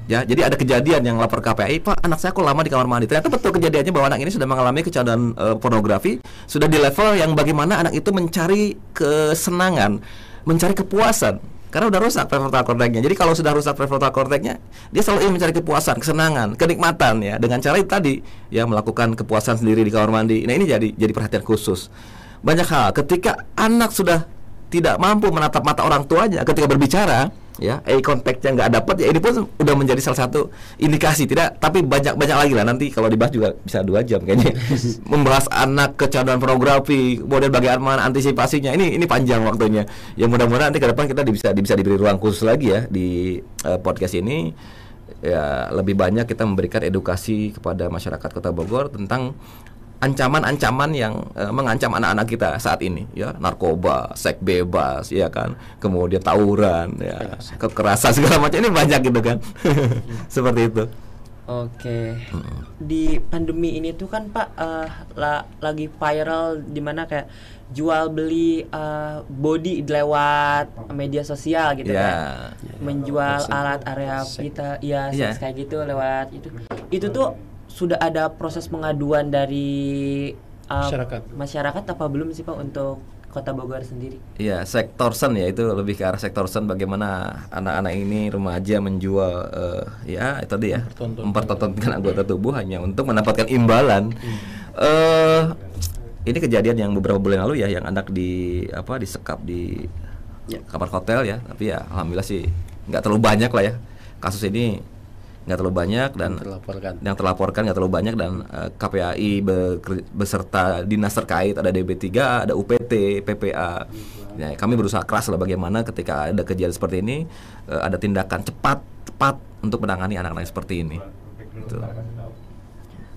Ya, jadi ada kejadian yang lapor KPI, Pak, anak saya kok lama di kamar mandi. Ternyata betul kejadiannya bahwa anak ini sudah mengalami kecanduan eh, pornografi, sudah di level yang bagaimana anak itu mencari kesenangan, mencari kepuasan. Karena udah rusak prefrontal cortexnya. Jadi kalau sudah rusak prefrontal cortexnya, dia selalu ingin mencari kepuasan, kesenangan, kenikmatan ya. Dengan cara itu tadi, ya melakukan kepuasan sendiri di kamar mandi. Nah ini jadi jadi perhatian khusus. Banyak hal. Ketika anak sudah tidak mampu menatap mata orang tuanya ketika berbicara, ya eye contact-nya nggak dapat ya ini pun udah menjadi salah satu indikasi. Tidak tapi banyak banyak lagi lah. Nanti kalau dibahas juga bisa dua jam kayaknya. (laughs) Membahas anak kecanduan pornografi kemudian bagaimana antisipasinya. Ini ini panjang waktunya. Ya mudah-mudahan nanti ke depan kita bisa bisa diberi ruang khusus lagi ya di eh, podcast ini. Ya lebih banyak kita memberikan edukasi kepada masyarakat Kota Bogor tentang ancaman-ancaman yang eh, mengancam anak-anak kita saat ini ya narkoba, seks bebas ya kan, kemudian tawuran ya, kekerasan (laughs) segala macam ini banyak gitu kan. (laughs) Seperti itu. Oke. Di pandemi ini tuh kan Pak eh, la- lagi viral di mana kayak jual beli eh, body lewat media sosial gitu Ya. kan. Menjual alat area kita ya Iya. seks kayak gitu lewat itu. Itu tuh sudah ada proses pengaduan dari eh, Masyarakat. masyarakat apa belum sih Pak untuk Kota Bogor sendiri? Ya, sektor sen ya itu lebih ke arah sektor sen bagaimana anak-anak ini remaja menjual eh, ya itu tadi ya mempertontonkan anggota tubuh hanya untuk mendapatkan imbalan. eh ini kejadian yang beberapa bulan lalu ya yang anak di apa disekap di kamar hotel ya, tapi ya alhamdulillah sih nggak terlalu banyak lah ya kasus ini nggak terlalu banyak dan terlaporkan. yang terlaporkan nggak terlalu banyak dan eh, KPAI beserta dinas terkait ada DB3 ada UPT PPA ya, kami berusaha keras lah bagaimana ketika ada kejadian seperti ini eh, ada tindakan cepat tepat untuk menangani anak-anak seperti ini Gitu.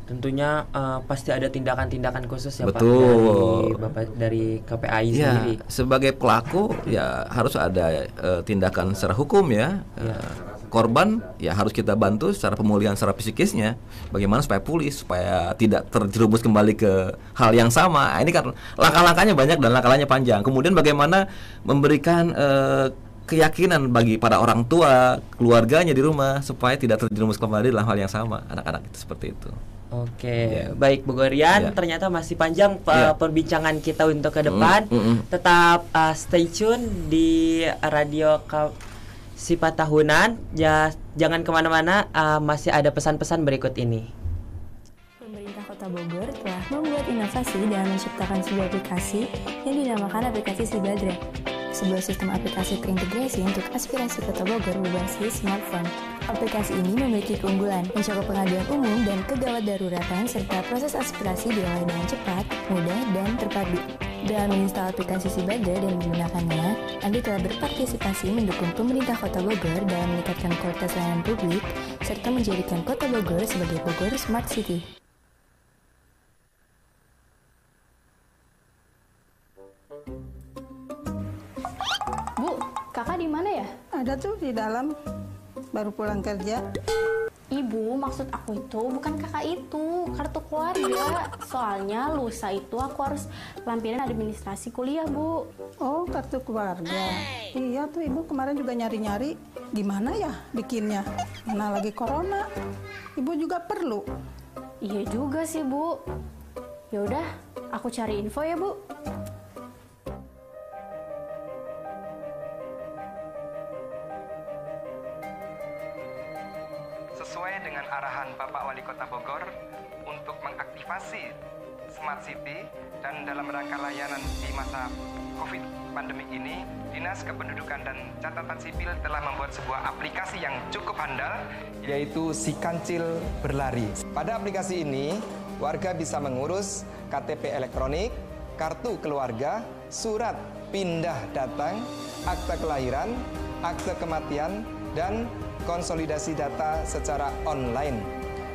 Tentunya eh, pasti ada tindakan-tindakan khusus ya Pak Betul. dari Bapak dari KPAI Ya, sendiri. sebagai pelaku ya harus ada eh, tindakan secara hukum ya. Eh, korban ya harus kita bantu secara pemulihan secara psikisnya. Bagaimana supaya pulih, supaya tidak terjerumus kembali ke hal yang sama. Nah, ini kan langkah-langkahnya banyak dan langkah-langkahnya panjang. Kemudian bagaimana memberikan eh, keyakinan bagi para orang tua, keluarganya di rumah supaya tidak terjerumus kembali dalam hal yang sama. Anak-anak itu seperti itu. Oke, baik Bogorian, Ya. ternyata masih panjang Ya. uh, perbincangan kita untuk ke depan. Mm, mm, mm. Tetap uh, stay tune di radio Ka- Sifat Tahunan. Ya, jangan ke mana-mana, uh, masih ada pesan-pesan berikut ini. Pemerintah Kota Bogor telah membuat inovasi dalam menciptakan sebuah aplikasi yang dinamakan aplikasi Sibadra. Sebuah sistem aplikasi terintegrasi untuk aspirasi Kota Bogor berbasis smartphone. Aplikasi ini memiliki keunggulan, mencakup pengaduan umum dan kegawat daruratan serta proses aspirasi diolah dengan cepat, mudah, dan terpadu. Dengan menginstal aplikasi Sibadra dan menggunakannya, Anda telah berpartisipasi mendukung pemerintah Kota Bogor dalam meningkatkan kualitas layanan publik serta menjadikan Kota Bogor sebagai Bogor Smart City. Ada tuh di dalam, baru pulang kerja. Ibu, maksud aku itu bukan kakak itu, kartu keluarga. Soalnya lusa itu aku harus lampirin administrasi kuliah, Bu. Oh, kartu keluarga. Iya tuh ibu kemarin juga nyari-nyari gimana ya bikinnya. Mana lagi corona. Ibu juga perlu. Iya juga sih, Bu. Ya udah, aku cari info ya, Bu. Arahan Bapak Wali Kota Bogor untuk mengaktifasi Smart City dan dalam rangka layanan di masa COVID pandemi ini, Dinas Kependudukan dan Catatan Sipil telah membuat sebuah aplikasi yang cukup handal, yaitu Si Kancil Berlari. Pada aplikasi ini, warga bisa mengurus KTP elektronik, kartu keluarga, surat pindah datang, akte kelahiran, akte kematian, dan konsolidasi data secara online.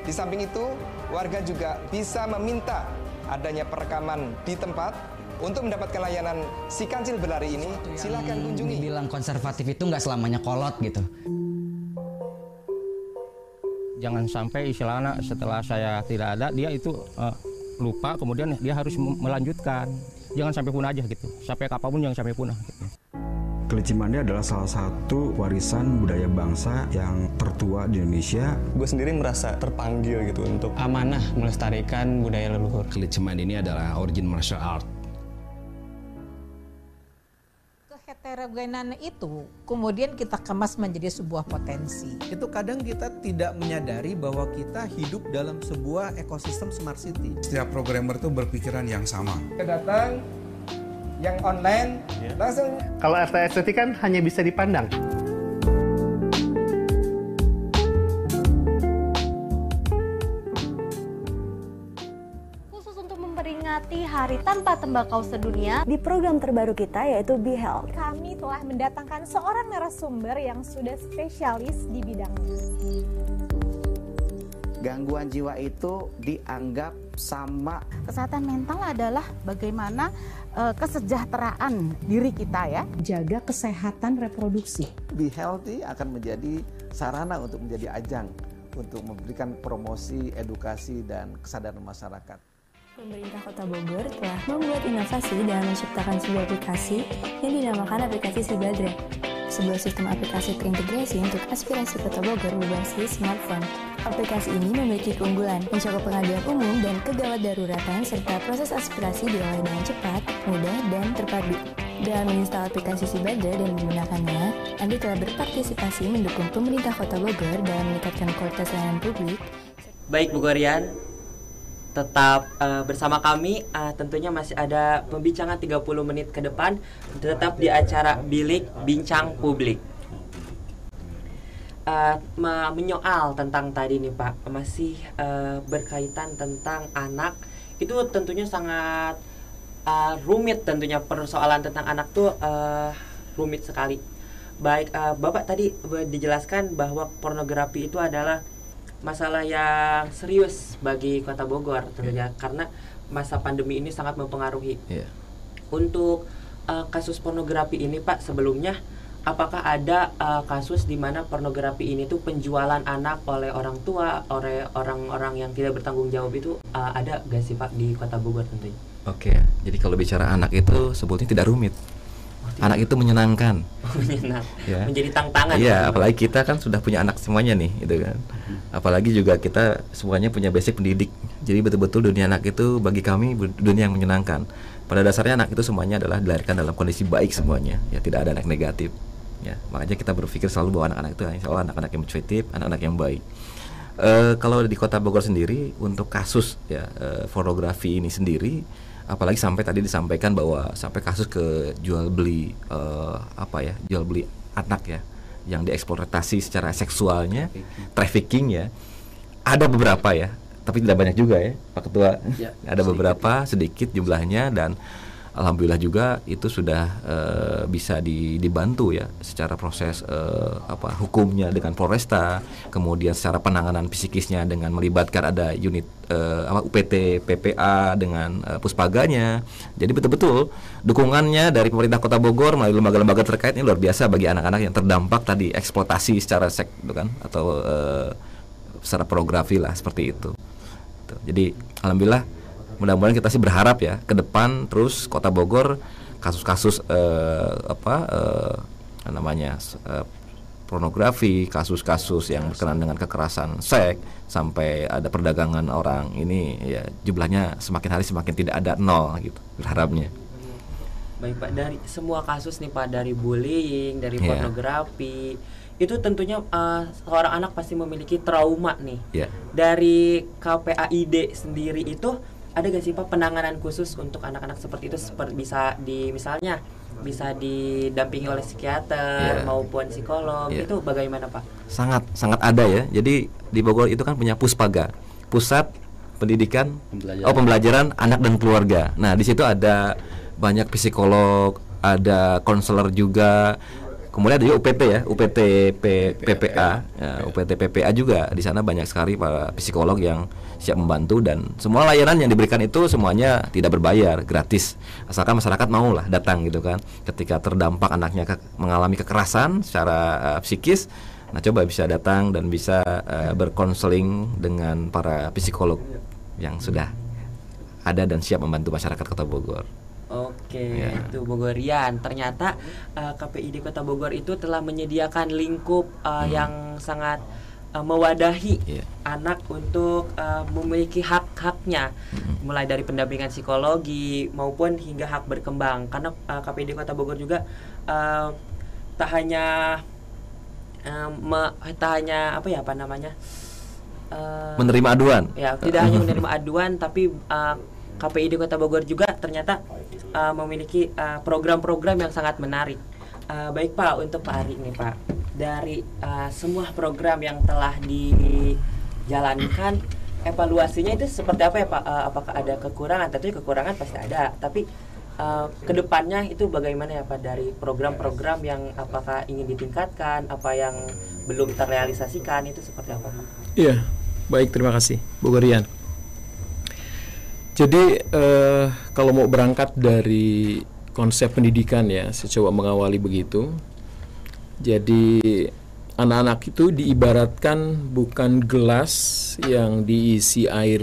Di samping itu, warga juga bisa meminta adanya perekaman di tempat untuk mendapatkan layanan si kancil berlari ini. Silakan kunjungi. Dibilang konservatif itu nggak selamanya kolot gitu. Jangan sampai istilahnya setelah saya tidak ada dia itu uh, lupa kemudian dia harus melanjutkan. Jangan sampai punah aja gitu. Sampai kapan pun jangan sampai punah. Gitu. Kelinci Mandi adalah salah satu warisan budaya bangsa yang tertua di Indonesia. Gue sendiri merasa terpanggil gitu untuk amanah melestarikan budaya leluhur. Kelinci Mandi ini adalah origin martial art. Keheterogenan itu kemudian kita kemas menjadi sebuah potensi. Itu kadang kita tidak menyadari bahwa kita hidup dalam sebuah ekosistem smart city. Setiap programmer tuh berpikiran yang sama. Kita datang yang online yeah. langsung. Kalau FTST kan hanya bisa dipandang. Khusus untuk memperingati Hari Tanpa Tembakau Sedunia di program terbaru kita yaitu Be Health kami telah mendatangkan seorang narasumber yang sudah spesialis di bidangnya gangguan jiwa itu dianggap sama. Kesehatan mental adalah bagaimana uh, kesejahteraan diri kita ya. Jaga kesehatan reproduksi. Be healthy akan menjadi sarana untuk menjadi ajang untuk memberikan promosi edukasi dan kesadaran masyarakat Pemerintah Kota Bogor telah membuat inovasi dalam menciptakan sebuah aplikasi yang dinamakan aplikasi Sibadre sebuah sistem aplikasi terintegrasi untuk aspirasi Kota Bogor berbasis smartphone. Aplikasi ini memiliki keunggulan, mencakup pengaduan umum dan kegawat daruratan serta proses aspirasi diolah dengan cepat, mudah, dan terpadu. Dengan menginstal aplikasi Sibada dan menggunakannya, Anda telah berpartisipasi mendukung pemerintah Kota Bogor dalam meningkatkan kualitas layanan publik. Baik, Bu Gorian, tetap uh, bersama kami. Uh, tentunya masih ada pembicaraan 30 menit ke depan tetap di acara bilik bincang publik. Uh, menyoal tentang tadi nih Pak. Masih uh, berkaitan tentang anak. Itu tentunya sangat uh, rumit tentunya persoalan tentang anak tuh uh, rumit sekali. Baik uh, Bapak tadi dijelaskan bahwa pornografi itu adalah masalah yang serius bagi Kota Bogor tentunya yeah. karena masa pandemi ini sangat mempengaruhi yeah. untuk uh, kasus pornografi ini Pak sebelumnya apakah ada uh, kasus di mana pornografi ini tuh penjualan anak oleh orang tua, oleh orang-orang yang tidak bertanggung jawab itu uh, ada gak sih Pak di Kota Bogor tentunya? Oke, jadi kalau bicara anak itu sebetulnya tidak rumit. Oh, anak itu menyenangkan. Menyenang. ya. Menjadi tantangan. Iya, apalagi kita kan sudah punya anak semuanya nih, gitu kan. Apalagi juga kita semuanya punya basic pendidik. Jadi betul-betul dunia anak itu bagi kami dunia yang menyenangkan. Pada dasarnya anak itu semuanya adalah dilahirkan dalam kondisi baik semuanya, ya tidak ada anak negatif ya makanya kita berpikir selalu bahwa anak-anak itu insya Allah anak-anak yang positif anak-anak yang baik uh, kalau di kota Bogor sendiri untuk kasus ya uh, pornografi ini sendiri apalagi sampai tadi disampaikan bahwa sampai kasus ke jual beli uh, apa ya jual beli anak ya yang dieksploitasi secara seksualnya trafficking ya ada beberapa ya tapi tidak banyak juga ya Pak Ketua ya, ada sedikit. beberapa sedikit jumlahnya dan alhamdulillah juga itu sudah uh, bisa di, dibantu ya secara proses uh, apa hukumnya dengan Polresta, kemudian secara penanganan psikisnya dengan melibatkan ada unit uh, apa UPT PPA dengan uh, puspaganya. Jadi betul-betul dukungannya dari pemerintah Kota Bogor melalui lembaga-lembaga terkait ini luar biasa bagi anak-anak yang terdampak tadi eksploitasi secara seks gitu kan atau uh, secara pornografi lah seperti itu. Jadi alhamdulillah mudah-mudahan kita sih berharap ya ke depan terus Kota Bogor kasus-kasus uh, apa uh, namanya uh, pornografi, kasus-kasus yang berkenaan dengan kekerasan seks sampai ada perdagangan orang ini ya jumlahnya semakin hari semakin tidak ada nol gitu berharapnya. Baik Pak dari semua kasus nih Pak dari bullying, dari yeah. pornografi itu tentunya uh, seorang anak pasti memiliki trauma nih. Yeah. Dari KPAID sendiri itu ada gak sih Pak penanganan khusus untuk anak-anak seperti itu seperti bisa di misalnya bisa didampingi oleh psikiater yeah. maupun psikolog yeah. itu bagaimana Pak? Sangat sangat ada ya. Jadi di Bogor itu kan punya Puspaga, Pusat Pendidikan pembelajaran. oh pembelajaran anak dan keluarga. Nah, di situ ada banyak psikolog, ada konselor juga, Kemudian ada juga UPT ya, UPT P, PPA, ya, UPT PPA juga di sana banyak sekali para psikolog yang siap membantu dan semua layanan yang diberikan itu semuanya tidak berbayar, gratis. Asalkan masyarakat mau lah datang gitu kan. Ketika terdampak anaknya ke, mengalami kekerasan secara uh, psikis, nah coba bisa datang dan bisa uh, berkonseling dengan para psikolog yang sudah ada dan siap membantu masyarakat Kota Bogor. Oke, ya. itu Bogorian. Ternyata uh, eh, KPID Kota Bogor itu telah menyediakan lingkup uh, hmm. yang sangat uh, mewadahi yeah. anak untuk uh, memiliki hak-haknya, hmm. mulai dari pendampingan psikologi maupun hingga hak berkembang. Karena uh, KPID Kota Bogor juga uh, tak hanya uh, me, tak hanya apa ya apa namanya uh, menerima aduan. Ya, tidak hanya (laughs) menerima aduan, tapi uh, KPID Kota Bogor juga ternyata uh, memiliki uh, program-program uh, yang sangat menarik. Uh, baik Pak, untuk Pak Ari ini Pak, dari uh, semua program yang telah dijalankan, evaluasinya itu seperti apa ya Pak? Uh, apakah ada kekurangan? Tentunya kekurangan pasti ada, tapi uh, ke depannya itu bagaimana ya Pak dari program-program yang apakah ingin ditingkatkan, apa yang belum terrealisasikan itu seperti apa Pak? Iya, baik terima kasih, Bogorian. Jadi uh, kalau mau berangkat dari konsep pendidikan ya, saya coba mengawali begitu. Jadi anak-anak itu diibaratkan bukan gelas yang diisi air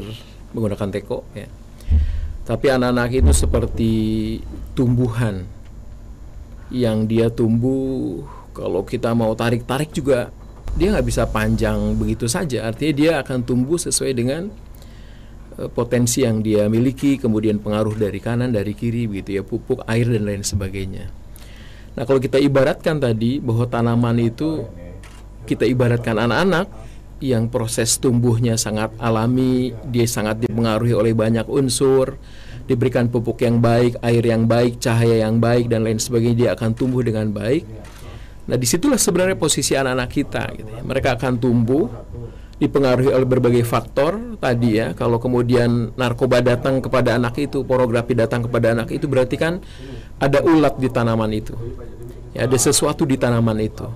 menggunakan teko ya. Tapi anak-anak itu seperti tumbuhan yang dia tumbuh kalau kita mau tarik-tarik juga dia nggak bisa panjang begitu saja. Artinya dia akan tumbuh sesuai dengan potensi yang dia miliki, kemudian pengaruh dari kanan, dari kiri, begitu ya, pupuk, air dan lain sebagainya. Nah, kalau kita ibaratkan tadi bahwa tanaman itu kita ibaratkan anak-anak yang proses tumbuhnya sangat alami, dia sangat dipengaruhi oleh banyak unsur, diberikan pupuk yang baik, air yang baik, cahaya yang baik dan lain sebagainya, dia akan tumbuh dengan baik. Nah, di situlah sebenarnya posisi anak-anak kita. Gitu ya. Mereka akan tumbuh dipengaruhi oleh berbagai faktor tadi ya. Kalau kemudian narkoba datang kepada anak itu pornografi datang kepada anak itu berarti kan ada ulat di tanaman itu. Ya ada sesuatu di tanaman itu.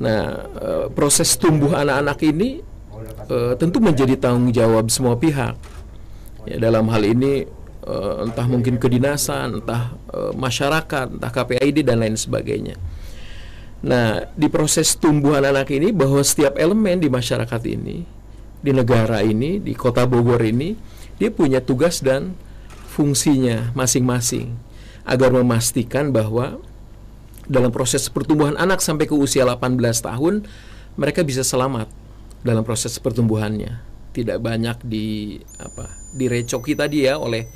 Nah e, proses tumbuh anak-anak ini e, tentu menjadi tanggung jawab semua pihak. Ya dalam hal ini e, entah mungkin kedinasan entah e, masyarakat entah KPID dan lain sebagainya Nah, di proses tumbuhan anak ini bahwa setiap elemen di masyarakat ini, di negara ini, di kota Bogor ini, dia punya tugas dan fungsinya masing-masing agar memastikan bahwa dalam proses pertumbuhan anak sampai ke usia 18 tahun mereka bisa selamat dalam proses pertumbuhannya. Tidak banyak di apa direcoki tadi ya oleh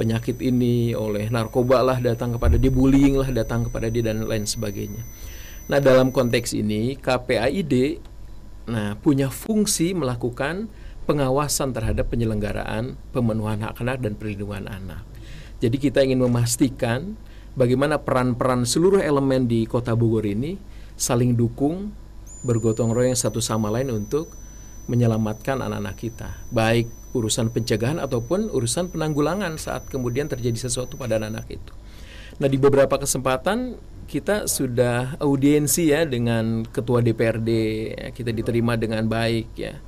penyakit ini, oleh narkoba lah datang kepada dia, bullying lah datang kepada dia dan lain sebagainya. Nah, dalam konteks ini KPAID nah punya fungsi melakukan pengawasan terhadap penyelenggaraan pemenuhan hak anak dan perlindungan anak. Jadi kita ingin memastikan bagaimana peran-peran seluruh elemen di Kota Bogor ini saling dukung, bergotong royong satu sama lain untuk menyelamatkan anak-anak kita, baik urusan pencegahan ataupun urusan penanggulangan saat kemudian terjadi sesuatu pada anak-anak itu. Nah, di beberapa kesempatan kita sudah audiensi ya dengan ketua DPRD, ya, kita diterima dengan baik ya.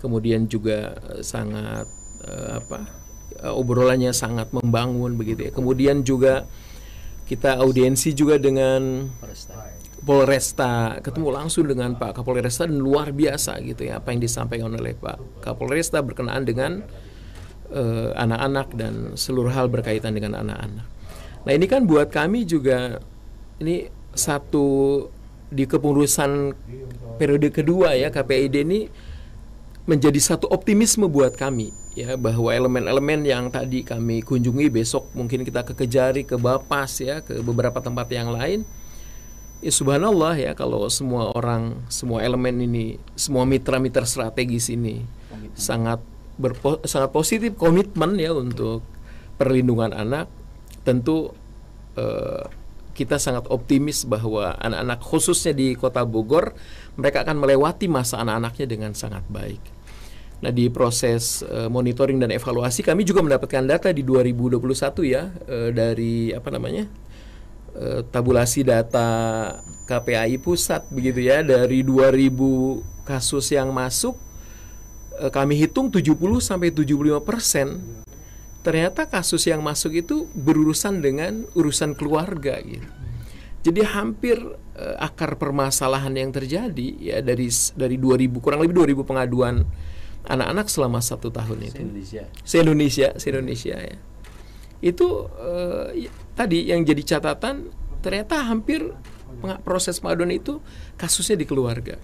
Kemudian juga eh, sangat uh, apa? Uh, obrolannya sangat membangun begitu ya. Kemudian juga kita audiensi juga dengan Polresta ketemu langsung dengan Pak Kapolresta dan luar biasa gitu ya apa yang disampaikan oleh Pak Kapolresta berkenaan dengan anak anak-anak dan seluruh hal berkaitan dengan anak-anak. Nah ini kan buat kami juga ini satu di kepengurusan periode kedua ya KPID ini menjadi satu optimisme buat kami ya bahwa elemen-elemen yang tadi kami kunjungi besok mungkin kita ke Kejari, ke Bapas ya, ke beberapa tempat yang lain ya subhanallah ya kalau semua orang semua elemen ini semua mitra-mitra strategis ini komitmen. sangat berpo, sangat positif komitmen ya untuk perlindungan anak tentu eh, kita sangat optimis bahwa anak-anak khususnya di kota Bogor mereka akan melewati masa anak-anaknya dengan sangat baik. Nah di proses uh, monitoring dan evaluasi kami juga mendapatkan data di 2021 ya uh, dari apa namanya Eh, tabulasi data KPAI pusat begitu ya dari 2000 kasus yang masuk uh, kami hitung 70 sampai 75 persen ternyata kasus yang masuk itu berurusan dengan urusan keluarga gitu. Jadi hampir uh, akar permasalahan yang terjadi ya dari dari 2000 kurang lebih 2000 pengaduan anak-anak selama satu tahun itu. Se-Indonesia. Se-Indonesia, se-Indonesia ya. Itu uh, tadi yang jadi catatan ternyata hampir proses pengaduan itu kasusnya di keluarga.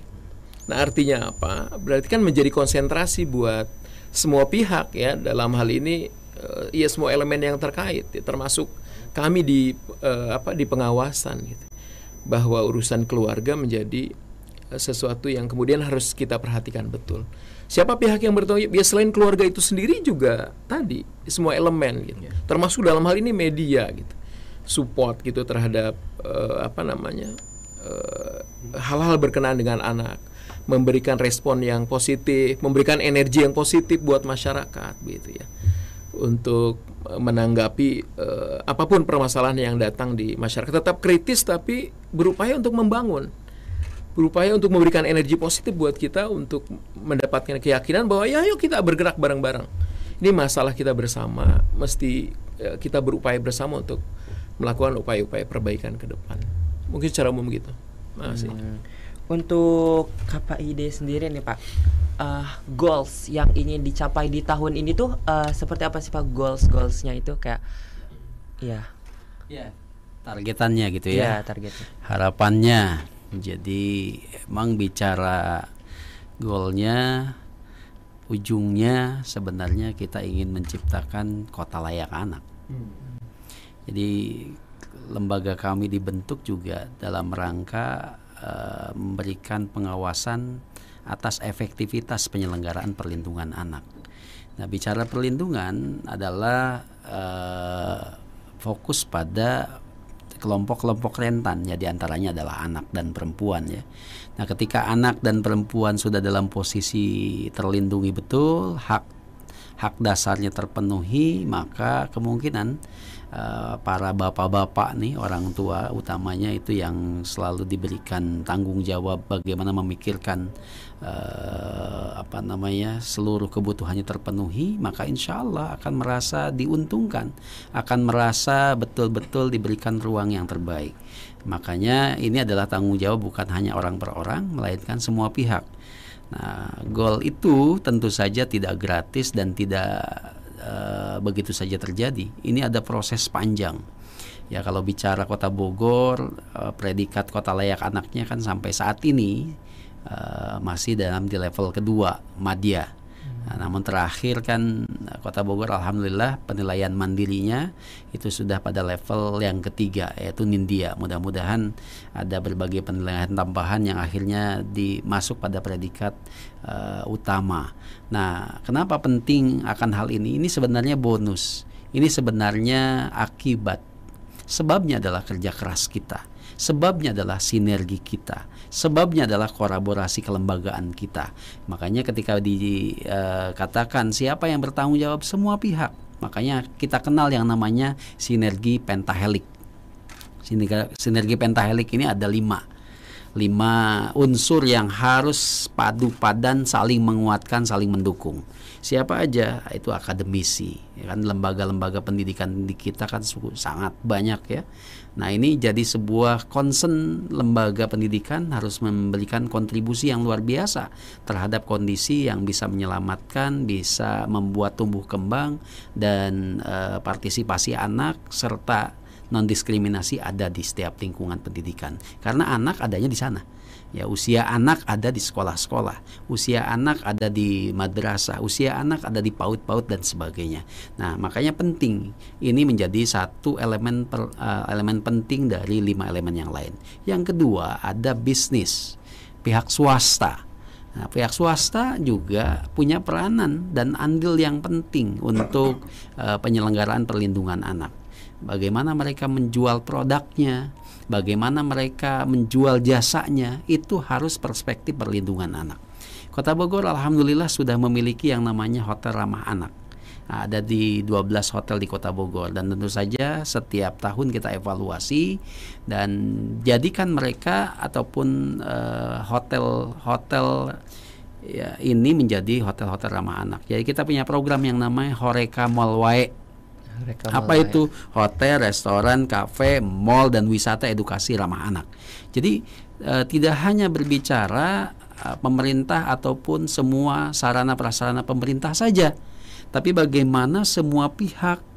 Nah, artinya apa? Berarti kan menjadi konsentrasi buat semua pihak ya dalam hal ini uh, ya semua elemen yang terkait ya, termasuk kami di uh, apa di pengawasan gitu. Bahwa urusan keluarga menjadi uh, sesuatu yang kemudian harus kita perhatikan betul. Siapa pihak yang bertanggung jawab? Ya selain keluarga itu sendiri juga tadi semua elemen gitu. Yeah. Termasuk dalam hal ini media gitu support gitu terhadap uh, apa namanya eh, hal-hal uh, berkenaan dengan anak memberikan respon yang positif memberikan energi yang positif buat masyarakat gitu ya untuk menanggapi uh, apa pun permasalahan yang datang di masyarakat tetap kritis tapi berupaya untuk membangun berupaya untuk memberikan energi positif buat kita untuk mendapatkan keyakinan bahwa ya yuk kita bergerak bareng-bareng ini masalah kita bersama mesti uh, kita berupaya bersama untuk melakukan upaya-upaya perbaikan ke depan. Mungkin secara umum gitu. Masih. Hmm. Untuk KPID sendiri nih Pak, uh, goals yang ingin dicapai di tahun ini tuh uh, seperti apa sih Pak goals goalsnya itu kayak, ya. Ya. Targetannya gitu ya. Ya targetnya. Harapannya. Jadi emang bicara goalnya ujungnya sebenarnya kita ingin menciptakan kota layak anak. Hmm jadi lembaga kami dibentuk juga dalam rangka uh, memberikan pengawasan atas efektivitas penyelenggaraan perlindungan anak. Nah, bicara perlindungan adalah uh, fokus pada kelompok-kelompok rentan ya di antaranya adalah anak dan perempuan ya. Nah, ketika anak dan perempuan sudah dalam posisi terlindungi betul, hak hak dasarnya terpenuhi, maka kemungkinan uh, para bapak-bapak nih orang tua utamanya itu yang selalu diberikan tanggung jawab bagaimana memikirkan uh, apa namanya seluruh kebutuhannya terpenuhi maka insya Allah akan merasa diuntungkan akan merasa betul-betul diberikan ruang yang terbaik. Makanya ini adalah tanggung jawab bukan hanya orang per orang melainkan semua pihak. Nah goal itu tentu saja tidak gratis dan tidak Eh, begitu saja terjadi. Ini ada proses panjang. Ya kalau bicara Kota Bogor, uh, predikat kota layak anaknya kan sampai saat ini uh, masih dalam di level kedua, madya. Nah, namun terakhir kan Kota Bogor alhamdulillah penilaian mandirinya itu sudah pada level yang ketiga yaitu Nindia. Mudah-mudahan ada berbagai penilaian tambahan yang akhirnya dimasuk pada predikat uh, utama. Nah, kenapa penting akan hal ini? Ini sebenarnya bonus. Ini sebenarnya akibat. Sebabnya adalah kerja keras kita Sebabnya adalah sinergi kita. Sebabnya adalah kolaborasi kelembagaan kita. Makanya ketika dikatakan siapa yang bertanggung jawab semua pihak, makanya kita kenal yang namanya sinergi pentahelik. Sinergi, sinergi pentahelik ini ada lima lima unsur yang harus padu padan saling menguatkan saling mendukung siapa aja. Itu akademisi ya kan? Lembaga-lembaga pendidikan di kita kan sangat banyak ya. Nah ini jadi sebuah concern lembaga pendidikan harus memberikan kontribusi yang luar biasa terhadap kondisi yang bisa menyelamatkan bisa membuat tumbuh kembang dan e, partisipasi anak serta non diskriminasi ada di setiap lingkungan pendidikan. Karena anak adanya di sana ya usia anak ada di sekolah-sekolah usia anak ada di madrasah usia anak ada di paut-paut dan sebagainya. Nah makanya penting ini menjadi satu elemen per, uh, elemen penting dari lima elemen yang lain. Yang kedua ada bisnis pihak swasta. Nah, pihak swasta juga punya peranan dan andil yang penting untuk uh, penyelenggaraan perlindungan anak. Bagaimana mereka menjual produknya, bagaimana mereka menjual jasanya, itu harus perspektif perlindungan anak. Kota Bogor alhamdulillah sudah memiliki yang namanya hotel ramah anak. Ada di 12 hotel di Kota Bogor dan tentu saja setiap tahun kita evaluasi dan jadikan mereka ataupun hotel-hotel uh, ya ini menjadi hotel-hotel ramah anak. Jadi kita punya program yang namanya Horeca Mall Wae apa itu hotel, restoran, kafe, mall dan wisata edukasi ramah anak. Jadi e, tidak hanya berbicara e, pemerintah ataupun semua sarana prasarana pemerintah saja, tapi bagaimana semua pihak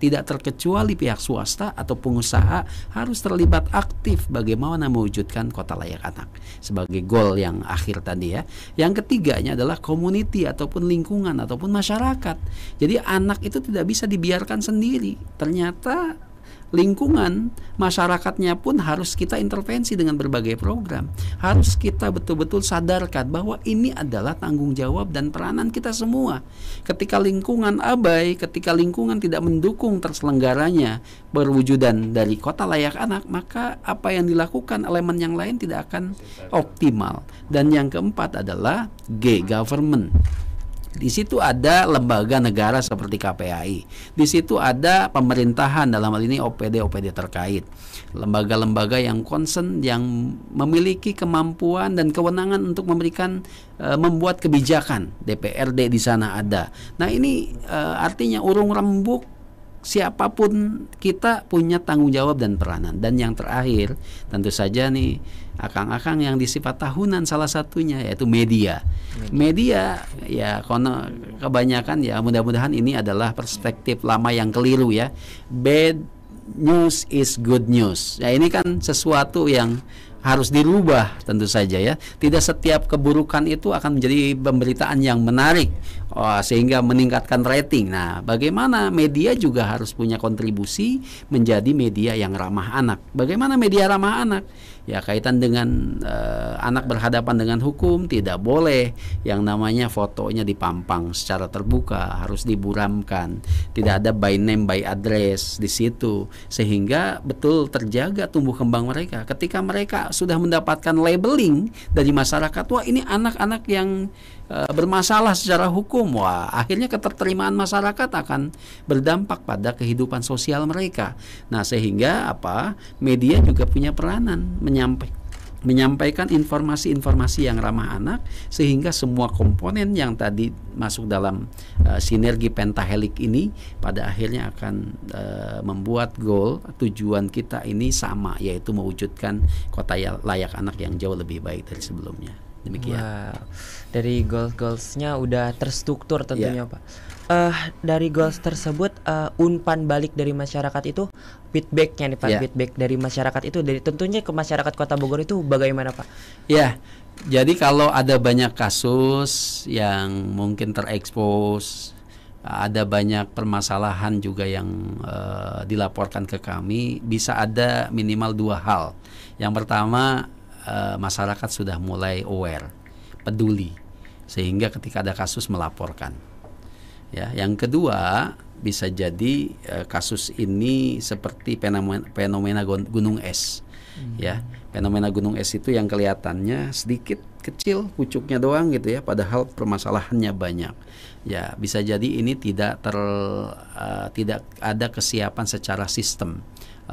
tidak terkecuali pihak swasta atau pengusaha harus terlibat aktif bagaimana mewujudkan kota layak anak sebagai goal yang akhir tadi ya. Yang ketiganya adalah community ataupun lingkungan ataupun masyarakat. Jadi anak itu tidak bisa dibiarkan sendiri. Ternyata lingkungan masyarakatnya pun harus kita intervensi dengan berbagai program. Harus kita betul-betul sadarkan bahwa ini adalah tanggung jawab dan peranan kita semua. Ketika lingkungan abai, ketika lingkungan tidak mendukung terselenggaranya perwujudan dari kota layak anak, maka apa yang dilakukan elemen yang lain tidak akan optimal. Dan yang keempat adalah G government di situ ada lembaga negara seperti KPAI. Di situ ada pemerintahan dalam hal ini OPD-OPD terkait. Lembaga-lembaga yang concern yang memiliki kemampuan dan kewenangan untuk memberikan e, membuat kebijakan. DPRD di sana ada. Nah, ini e, artinya urung rembuk siapa pun kita punya tanggung jawab dan peranan. Dan yang terakhir, tentu saja nih akang-akang yang disifat tahunan salah satunya yaitu media. Media, ya kono kebanyakan ya mudah-mudahan ini adalah perspektif lama yang keliru ya. Bad news is good news. Ya ini kan sesuatu yang harus dirubah tentu saja ya. Tidak setiap keburukan itu akan menjadi pemberitaan yang menarik sehingga meningkatkan rating. Nah, bagaimana media juga harus punya kontribusi menjadi media yang ramah anak. Bagaimana media ramah anak? ya kaitan dengan uh, anak berhadapan dengan hukum tidak boleh yang namanya fotonya dipampang secara terbuka harus diburamkan tidak ada by name by address di situ sehingga betul terjaga tumbuh kembang mereka ketika mereka sudah mendapatkan labeling dari masyarakat wah ini anak-anak yang bermasalah secara hukum, wah akhirnya keterterimaan masyarakat akan berdampak pada kehidupan sosial mereka. Nah, sehingga apa? Media juga punya peranan menyampaikan menyampaikan informasi-informasi yang ramah anak sehingga semua komponen yang tadi masuk dalam uh, sinergi pentahelik ini pada akhirnya akan uh, membuat goal tujuan kita ini sama yaitu mewujudkan kota ya, layak anak yang jauh lebih baik dari sebelumnya demikian. Wow dari goals goalsnya udah terstruktur tentunya yeah. pak. Uh, dari goals tersebut uh, unpan balik dari masyarakat itu feedbacknya nih pak yeah. feedback dari masyarakat itu dari tentunya ke masyarakat kota Bogor itu bagaimana pak? Ya yeah. jadi kalau ada banyak kasus yang mungkin terekspos ada banyak permasalahan juga yang uh, dilaporkan ke kami bisa ada minimal dua hal. Yang pertama uh, masyarakat sudah mulai aware peduli sehingga ketika ada kasus melaporkan. Ya, yang kedua bisa jadi e, kasus ini seperti fenomena, fenomena gunung es. ya fenomena gunung es itu yang kelihatannya sedikit kecil pucuknya doang gitu ya padahal permasalahannya banyak ya bisa jadi ini tidak ter uh, tidak ada kesiapan secara sistem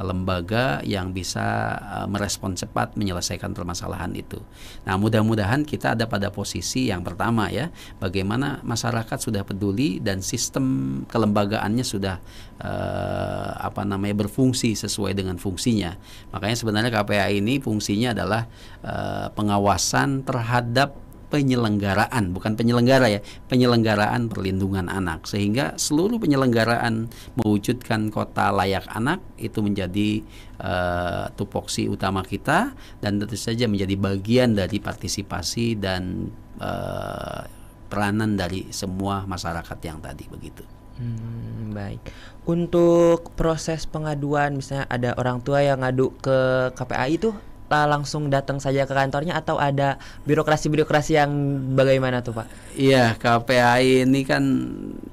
lembaga yang bisa uh, merespon cepat menyelesaikan permasalahan itu. Nah, mudah-mudahan kita ada pada posisi yang pertama ya, bagaimana masyarakat sudah peduli dan sistem kelembagaannya sudah uh, apa namanya berfungsi sesuai dengan fungsinya. Makanya sebenarnya KPA ini fungsinya adalah uh, pengawasan terhadap penyelenggaraan bukan penyelenggara ya penyelenggaraan perlindungan anak sehingga seluruh penyelenggaraan mewujudkan kota layak anak itu menjadi uh, tupoksi utama kita dan tentu saja menjadi bagian dari partisipasi dan uh, peranan dari semua masyarakat yang tadi begitu. Hmm, baik. Untuk proses pengaduan misalnya ada orang tua yang ngadu ke KPAI itu langsung datang saja ke kantornya atau ada birokrasi-birokrasi yang bagaimana tuh Pak? Iya KPAI ini kan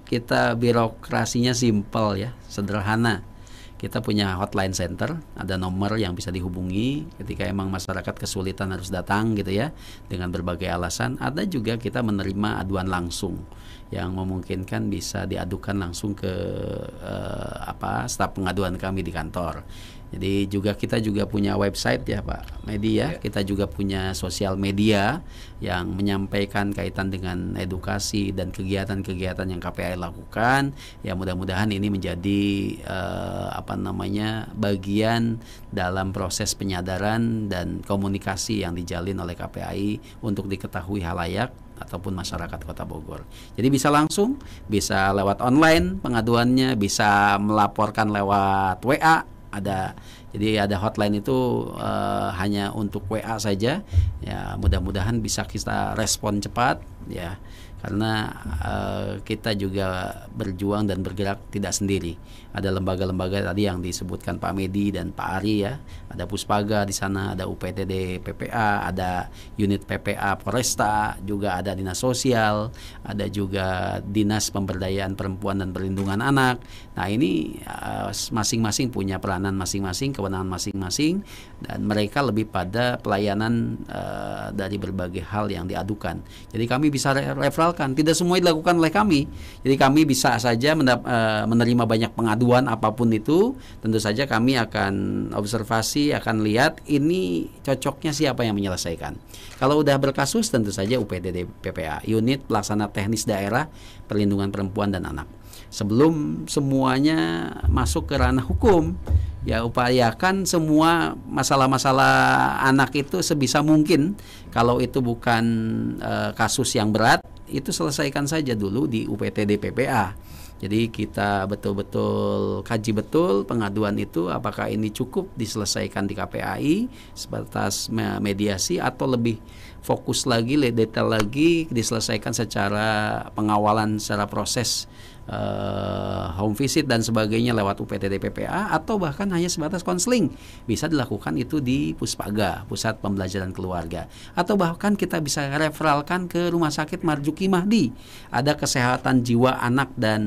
kita birokrasinya simpel ya, sederhana. Kita punya hotline center, ada nomor yang bisa dihubungi ketika emang masyarakat kesulitan harus datang gitu ya dengan berbagai alasan. Ada juga kita menerima aduan langsung yang memungkinkan bisa diadukan langsung ke uh, apa staf pengaduan kami di kantor. Jadi juga kita juga punya website ya Pak Media, ya. kita juga punya sosial media yang menyampaikan kaitan dengan edukasi dan kegiatan-kegiatan yang KPI lakukan. Ya mudah-mudahan ini menjadi uh, apa namanya bagian dalam proses penyadaran dan komunikasi yang dijalin oleh KPI untuk diketahui halayak ataupun masyarakat Kota Bogor. Jadi bisa langsung, bisa lewat online pengaduannya, bisa melaporkan lewat WA ada. Jadi ada hotline itu uh, hanya untuk WA saja. Ya mudah-mudahan bisa kita respon cepat ya. Karena uh, kita juga berjuang dan bergerak tidak sendiri. Ada lembaga-lembaga tadi yang disebutkan Pak Medi dan Pak Ari ya. Ada Puspaga di sana, ada UPTD PPA, ada unit PPA Polresta, juga ada dinas sosial, ada juga dinas pemberdayaan perempuan dan perlindungan anak. Nah ini eh, masing-masing punya peranan masing-masing, kewenangan masing-masing, dan mereka lebih pada pelayanan uh, dari berbagai hal yang diadukan. Jadi kami bisa referral dilakukan. Tidak semua dilakukan oleh kami. Jadi kami bisa saja eh, menerima banyak pengaduan apa pun itu. Tentu saja kami akan observasi, akan lihat ini cocoknya siapa yang menyelesaikan. Kalau udah berkasus tentu saja UPDD PPA, unit pelaksana teknis daerah perlindungan perempuan dan anak. Sebelum semuanya masuk ke ranah hukum, ya upayakan semua masalah-masalah anak itu sebisa mungkin kalau itu bukan e, kasus yang berat itu selesaikan saja dulu di UPTD PPA. Jadi kita betul-betul kaji betul pengaduan itu apakah ini cukup diselesaikan di KPAI sebatas mediasi atau lebih fokus lagi, detail lagi diselesaikan secara pengawalan secara proses uh, home visit dan sebagainya lewat UPTD PPA atau bahkan hanya sebatas konseling. Bisa dilakukan itu di Puspaga Pusat Pembelajaran Keluarga. Atau bahkan kita bisa referalkan ke Rumah Sakit Marjuki Mahdi. Ada kesehatan jiwa anak dan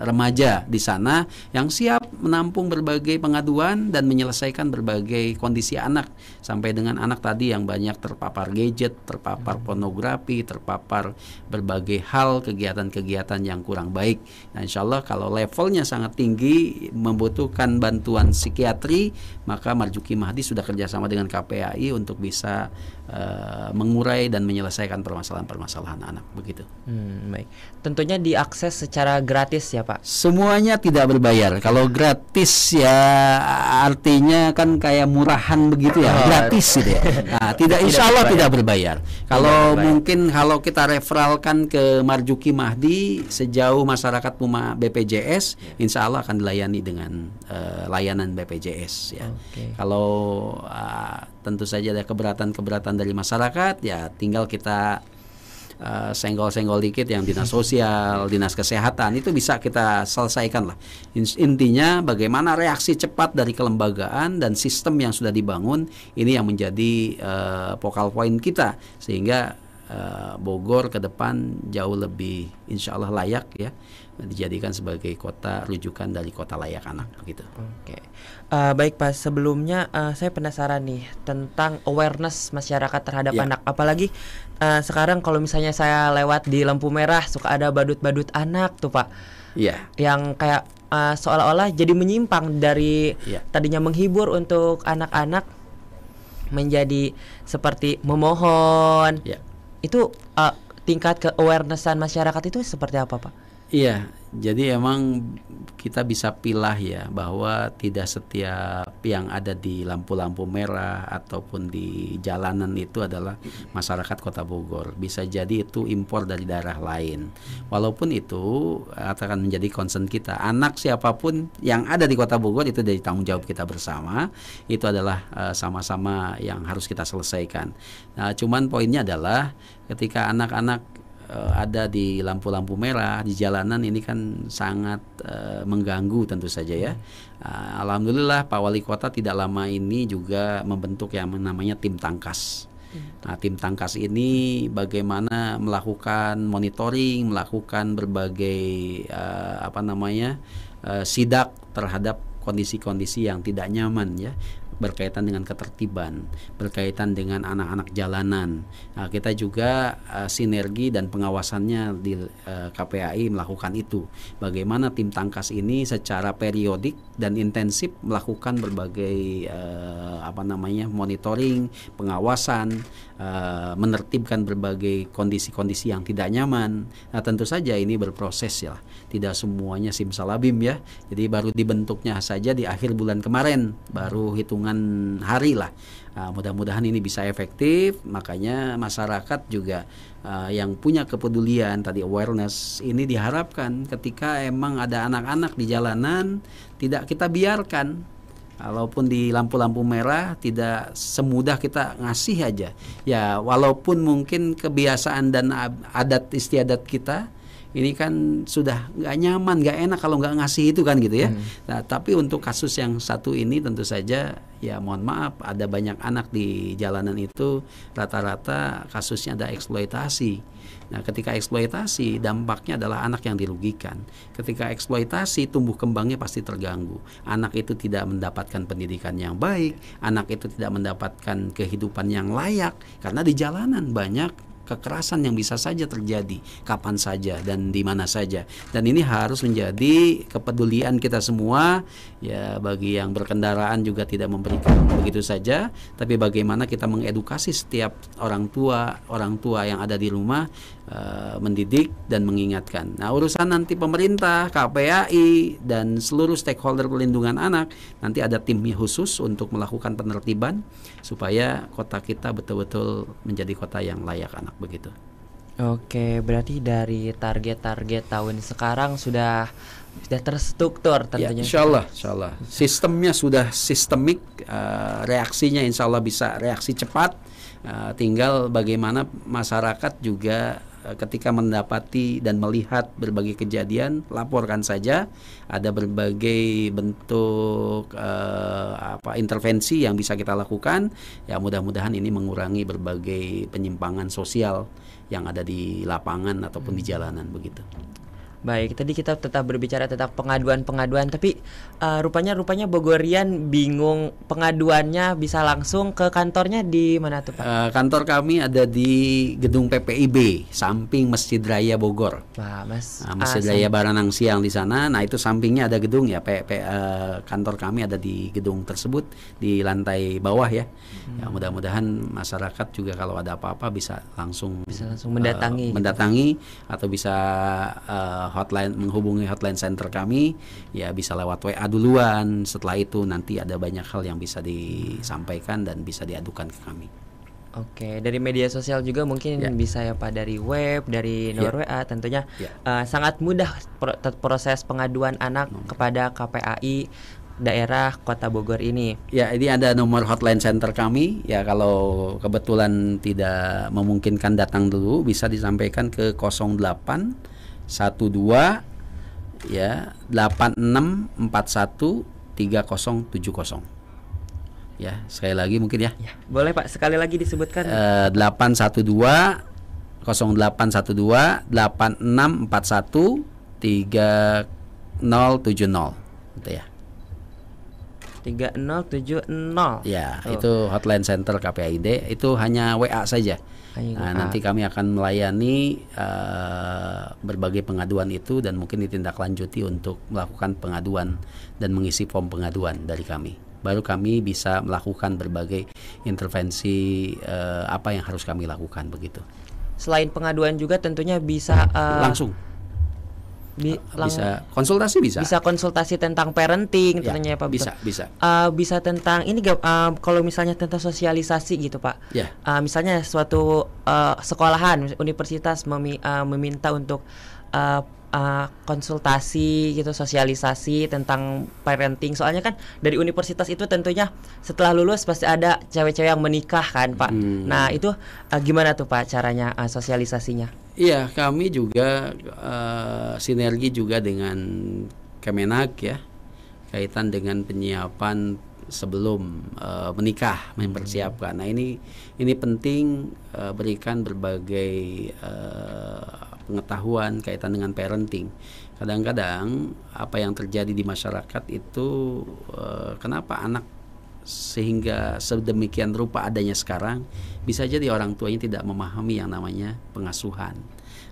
remaja di sana yang siap menampung berbagai pengaduan dan menyelesaikan berbagai kondisi anak. Sampai dengan anak tadi yang banyak terpapar gadget, terpapar pornografi, terpapar berbagai hal kegiatan-kegiatan yang kurang baik Nah, insya Allah kalau levelnya sangat tinggi membutuhkan bantuan psikiatri, maka Marjuki Mahdi sudah kerjasama dengan KPAI untuk bisa uh, mengurai dan menyelesaikan permasalahan-permasalahan anak begitu. Hmm, baik. Tentunya diakses secara gratis ya Pak. Semuanya tidak berbayar. Kalau gratis ya artinya kan kayak murahan begitu ya, oh. gratis gitu ya. Nah, (laughs) tidak insya Allah tidak berbayar. Kalau mungkin kalau kita referalkan ke Marjuki Mahdi sejauh masyarakat Puma BPJS insya Allah akan dilayani dengan uh, layanan BPJS ya. Okay. Kalau uh, tentu saja ada keberatan-keberatan dari masyarakat ya tinggal kita uh, senggol-senggol dikit yang dinas (laughs) sosial, dinas kesehatan itu bisa kita selesaikan lah. Intinya bagaimana reaksi cepat dari kelembagaan dan sistem yang sudah dibangun ini yang menjadi uh, focal point kita sehingga Bogor ke depan jauh lebih insya Allah layak ya dijadikan sebagai kota rujukan dari kota layak anak begitu. Oke. Uh, baik Pak, sebelumnya uh, saya penasaran nih tentang awareness masyarakat terhadap Ya. anak. Apalagi uh, sekarang kalau misalnya saya lewat di lampu merah suka ada badut-badut anak tuh Pak. Iya. Yang kayak uh, seolah-olah jadi menyimpang dari Iya. tadinya menghibur untuk anak-anak menjadi seperti memohon. Ya. Itu uh, tingkat ke awarenessan masyarakat itu seperti apa Pak? Iya, jadi emang kita bisa pilah ya bahwa tidak setiap yang ada di lampu-lampu merah ataupun di jalanan itu adalah masyarakat Kota Bogor. Bisa jadi itu impor dari daerah lain. Walaupun itu akan menjadi concern kita. Anak siapa pun yang ada di Kota Bogor itu dari tanggung jawab kita bersama. Itu adalah eh, sama-sama yang harus kita selesaikan. Nah, cuman poinnya adalah ketika anak-anak eh, ada di lampu-lampu merah di jalanan ini kan sangat eh, mengganggu tentu saja ya. Ah, Alhamdulillah Pak Wali Kota tidak lama ini juga membentuk yang namanya tim tangkas. Nah, tim tangkas ini bagaimana melakukan monitoring, melakukan berbagai eh, apa namanya eh, sidak terhadap kondisi-kondisi yang tidak nyaman ya berkaitan dengan ketertiban, berkaitan dengan anak-anak jalanan. Nah, kita juga eh, sinergi dan pengawasannya di eh, KPAI melakukan itu. Bagaimana tim tangkas ini secara periodik dan intensif melakukan berbagai eh, apa namanya monitoring, pengawasan, eh, menertibkan berbagai kondisi-kondisi yang tidak nyaman. Nah, tentu saja ini berproses ya. Tidak semuanya simsalabim ya. Jadi baru dibentuknya saja di akhir bulan kemarin, baru hitungan hari lah. Nah, mudah-mudahan ini bisa efektif. Makanya masyarakat juga uh, yang punya kepedulian tadi awareness ini diharapkan ketika emang ada anak-anak di jalanan tidak kita biarkan Walaupun di lampu-lampu merah tidak semudah kita ngasih aja. Ya walaupun mungkin kebiasaan dan adat istiadat kita ini kan sudah nggak nyaman, nggak enak kalau nggak ngasih itu kan gitu ya. Nah, tapi untuk kasus yang satu ini tentu saja ya mohon maaf ada banyak anak di jalanan itu rata-rata kasusnya ada eksploitasi. Nah, ketika eksploitasi dampaknya adalah anak yang dirugikan. Ketika eksploitasi tumbuh kembangnya pasti terganggu. Anak itu tidak mendapatkan pendidikan yang baik, anak itu tidak mendapatkan kehidupan yang layak karena di jalanan banyak kekerasan yang bisa saja terjadi kapan saja dan di mana saja. Dan ini harus menjadi kepedulian kita semua. Ya bagi yang berkendaraan juga tidak memberikan begitu saja tapi bagaimana kita mengedukasi setiap orang tua orang tua yang ada di rumah eh, mendidik dan mengingatkan nah urusan nanti pemerintah KPAI dan seluruh stakeholder pelindungan anak nanti ada timnya khusus untuk melakukan penertiban supaya kota kita betul-betul menjadi kota yang layak anak begitu. Oke, berarti dari target-target tahun sekarang sudah sudah terstruktur Ya, tentunya. insya Allah, insya Allah. Sistemnya sudah sistemik, eh, reaksinya insya Allah bisa reaksi cepat. Eh, tinggal bagaimana masyarakat juga ketika mendapati dan melihat berbagai kejadian, laporkan saja. Ada berbagai bentuk eh, apa intervensi yang bisa kita lakukan. Ya mudah-mudahan ini mengurangi berbagai penyimpangan sosial yang ada di lapangan ataupun di jalanan begitu. Baik, tadi kita tetap berbicara tentang pengaduan-pengaduan, tapi eh, rupanya rupanya Bogorian bingung pengaduannya bisa langsung ke kantornya di mana tuh Pak? Eh, kantor kami ada di gedung PPIB samping Masjid Raya Bogor. Wah, Mas. Nah, Masjid ah, Raya Baranang Siang di sana. Nah itu sampingnya ada gedung ya. P, P- eh, kantor kami ada di gedung tersebut di lantai bawah ya. Ya mudah-mudahan masyarakat juga kalau ada apa-apa bisa langsung Bisa langsung mendatangi gitu. mendatangi atau bisa eh, hotline menghubungi hotline center kami ya bisa lewat WA duluan. Setelah itu nanti ada banyak hal yang bisa disampaikan dan bisa diadukan ke kami. Oke, dari media sosial juga mungkin bisa ya Pak dari web, dari nomor WA tentunya Ya. eh, sangat mudah pro- proses pengaduan anak kepada KPAI daerah Kota Bogor ini. Ya, ini ada nomor hotline center kami. Ya, kalau kebetulan tidak memungkinkan datang dulu, bisa disampaikan ke 08 12 ya 8641 3070. Ya, sekali lagi mungkin ya. Boleh Pak sekali lagi disebutkan? Eh, 812 0812 8641 3070 gitu ya. 3070. Ya, Oh. itu hotline center KPAID itu hanya WA saja. Nah, nanti kami akan melayani eh, berbagai pengaduan itu dan mungkin ditindaklanjuti untuk melakukan pengaduan dan mengisi form pengaduan dari kami. Baru kami bisa melakukan berbagai intervensi eh, apa yang harus kami lakukan begitu. Selain pengaduan juga tentunya bisa eh, Langsung bi- lang- bisa konsultasi bisa. bisa konsultasi tentang parenting Ya, tentunya Pak bisa, bisa. Eh, bisa tentang ini eh, kalau misalnya tentang sosialisasi gitu Pak. Ya. Eh, misalnya suatu eh, sekolahan universitas memi- eh, meminta untuk eh, eh, konsultasi gitu sosialisasi tentang parenting soalnya kan dari universitas itu tentunya setelah lulus pasti ada cewek-cewek yang menikah kan Pak. Hmm. Nah itu eh, gimana tuh Pak caranya eh, sosialisasinya? Iya, kami juga eh, sinergi juga dengan Kemenak ya, kaitan dengan penyiapan sebelum eh, menikah, mempersiapkan. Nah ini ini penting eh, berikan berbagai eh, pengetahuan kaitan dengan parenting. Kadang-kadang apa yang terjadi di masyarakat itu eh, kenapa anak sehingga sedemikian rupa adanya sekarang bisa jadi orang tuanya tidak memahami yang namanya pengasuhan.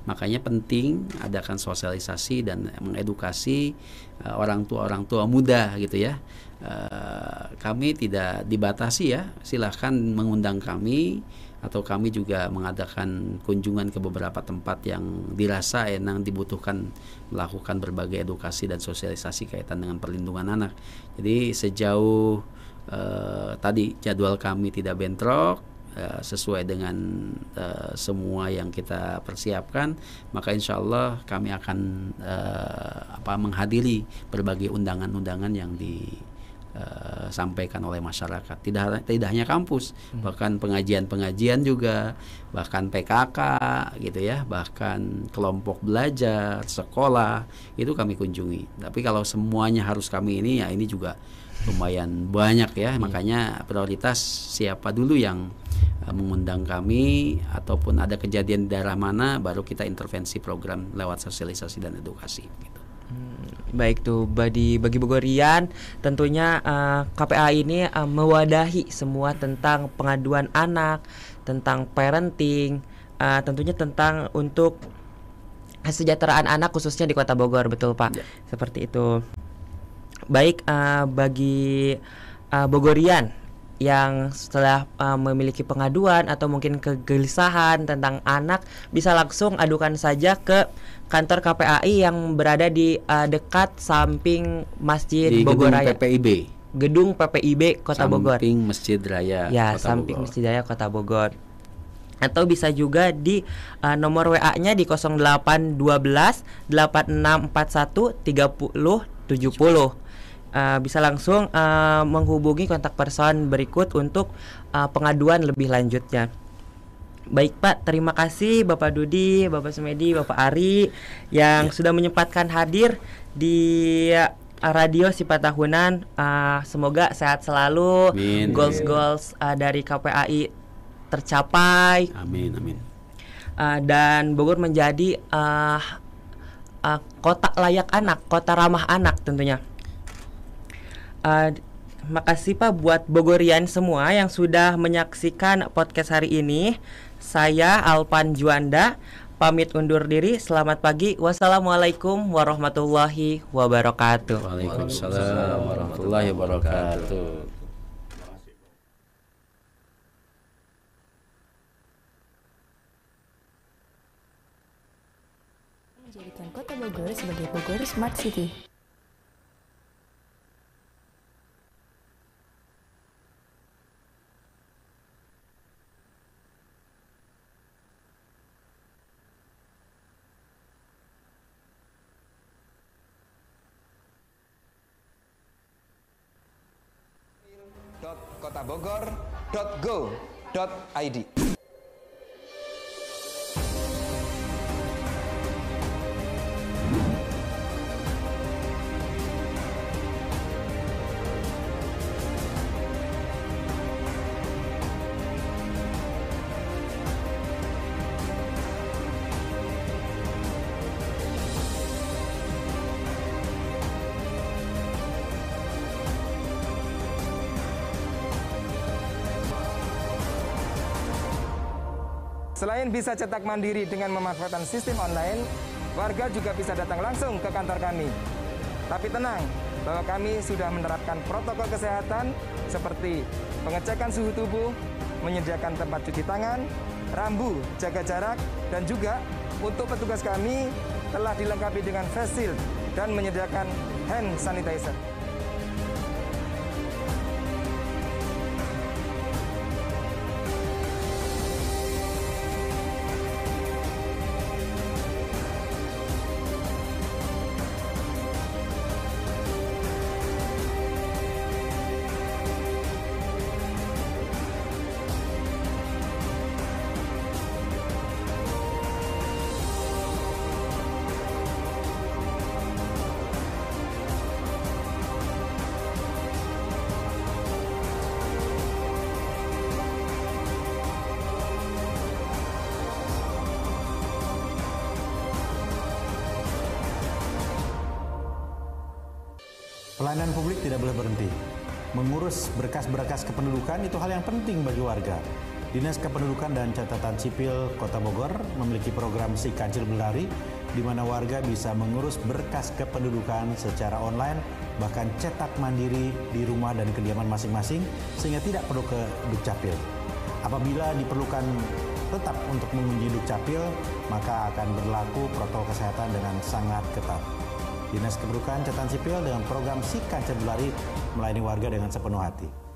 Makanya penting adakan sosialisasi dan mengedukasi uh, orang tua orang tua muda gitu ya. Uh, kami tidak dibatasi ya silahkan mengundang kami atau kami juga mengadakan kunjungan ke beberapa tempat yang dirasa yang dibutuhkan melakukan berbagai edukasi dan sosialisasi kaitan dengan perlindungan anak. Jadi sejauh eh, tadi jadwal kami tidak bentrok eh, sesuai dengan eh, semua yang kita persiapkan maka insya Allah kami akan eh, apa menghadiri berbagai undangan-undangan yang disampaikan oleh masyarakat. Tidak tidak hanya kampus bahkan pengajian-pengajian juga bahkan PKK gitu ya bahkan kelompok belajar sekolah itu kami kunjungi. Tapi kalau semuanya harus kami ini ya ini juga lumayan banyak ya makanya prioritas siapa dulu yang uh, mengundang kami ataupun ada kejadian di daerah mana baru kita intervensi program lewat sosialisasi dan edukasi gitu. Baik tuh bagi bagi Bogorian tentunya eh, KPA ini eh, mewadahi semua tentang pengaduan anak, tentang parenting, eh, tentunya tentang untuk kesejahteraan anak khususnya di Kota Bogor betul Pak. Seperti itu. Baik eh, bagi eh, Bogorian yang setelah uh, memiliki pengaduan atau mungkin kegelisahan tentang anak bisa langsung adukan saja ke kantor KPAI yang berada di uh, dekat samping Masjid Di Bogor gedung Raya. PPIB. Gedung PPIB Kota Bogor. Samping Masjid Raya Ya, Kota samping Bogor. Masjid Raya Kota Bogor. Atau bisa juga di uh, nomor WA-nya di 0812 8641 3070. Uh, bisa langsung uh, menghubungi kontak person berikut untuk uh, pengaduan lebih lanjutnya. Baik Pak, terima kasih Bapak Dudi, Bapak Sumedi, Bapak Ari yang sudah menyempatkan hadir di radio Sifat Tahunan. Uh, semoga sehat selalu, goals-goals uh, dari KPAI tercapai. Amin, amin. Uh, dan Bogor menjadi uh, uh, kota layak anak, kota ramah anak tentunya. Uh, makasih Pak buat Bogorian semua yang sudah menyaksikan podcast hari ini. Saya Alpan Juanda pamit undur diri. Selamat pagi. Wassalamualaikum warahmatullahi wabarakatuh. Waalaikumsalam warahmatullahi wabarakatuh. menjadikan kota Bogor sebagai Bogor Smart City. kotabogor.go.id Selain bisa cetak mandiri dengan memanfaatkan sistem online, warga juga bisa datang langsung ke kantor kami. Tapi tenang, bahwa kami sudah menerapkan protokol kesehatan seperti pengecekan suhu tubuh, menyediakan tempat cuci tangan, rambu, jaga jarak, dan juga untuk petugas kami telah dilengkapi dengan face shield dan menyediakan hand sanitizer. Mengurus berkas-berkas kependudukan itu hal yang penting bagi warga. Dinas Kependudukan dan Catatan Sipil Kota Bogor memiliki program Si Kancil Belari di mana warga bisa mengurus berkas kependudukan secara online bahkan cetak mandiri di rumah dan kediaman masing-masing sehingga tidak perlu ke Dukcapil. Apabila diperlukan tetap untuk mengunjungi Dukcapil, maka akan berlaku protokol kesehatan dengan sangat ketat. Dinas Kependudukan Catatan Sipil dengan program Si Kancil Belari melayani warga dengan sepenuh hati.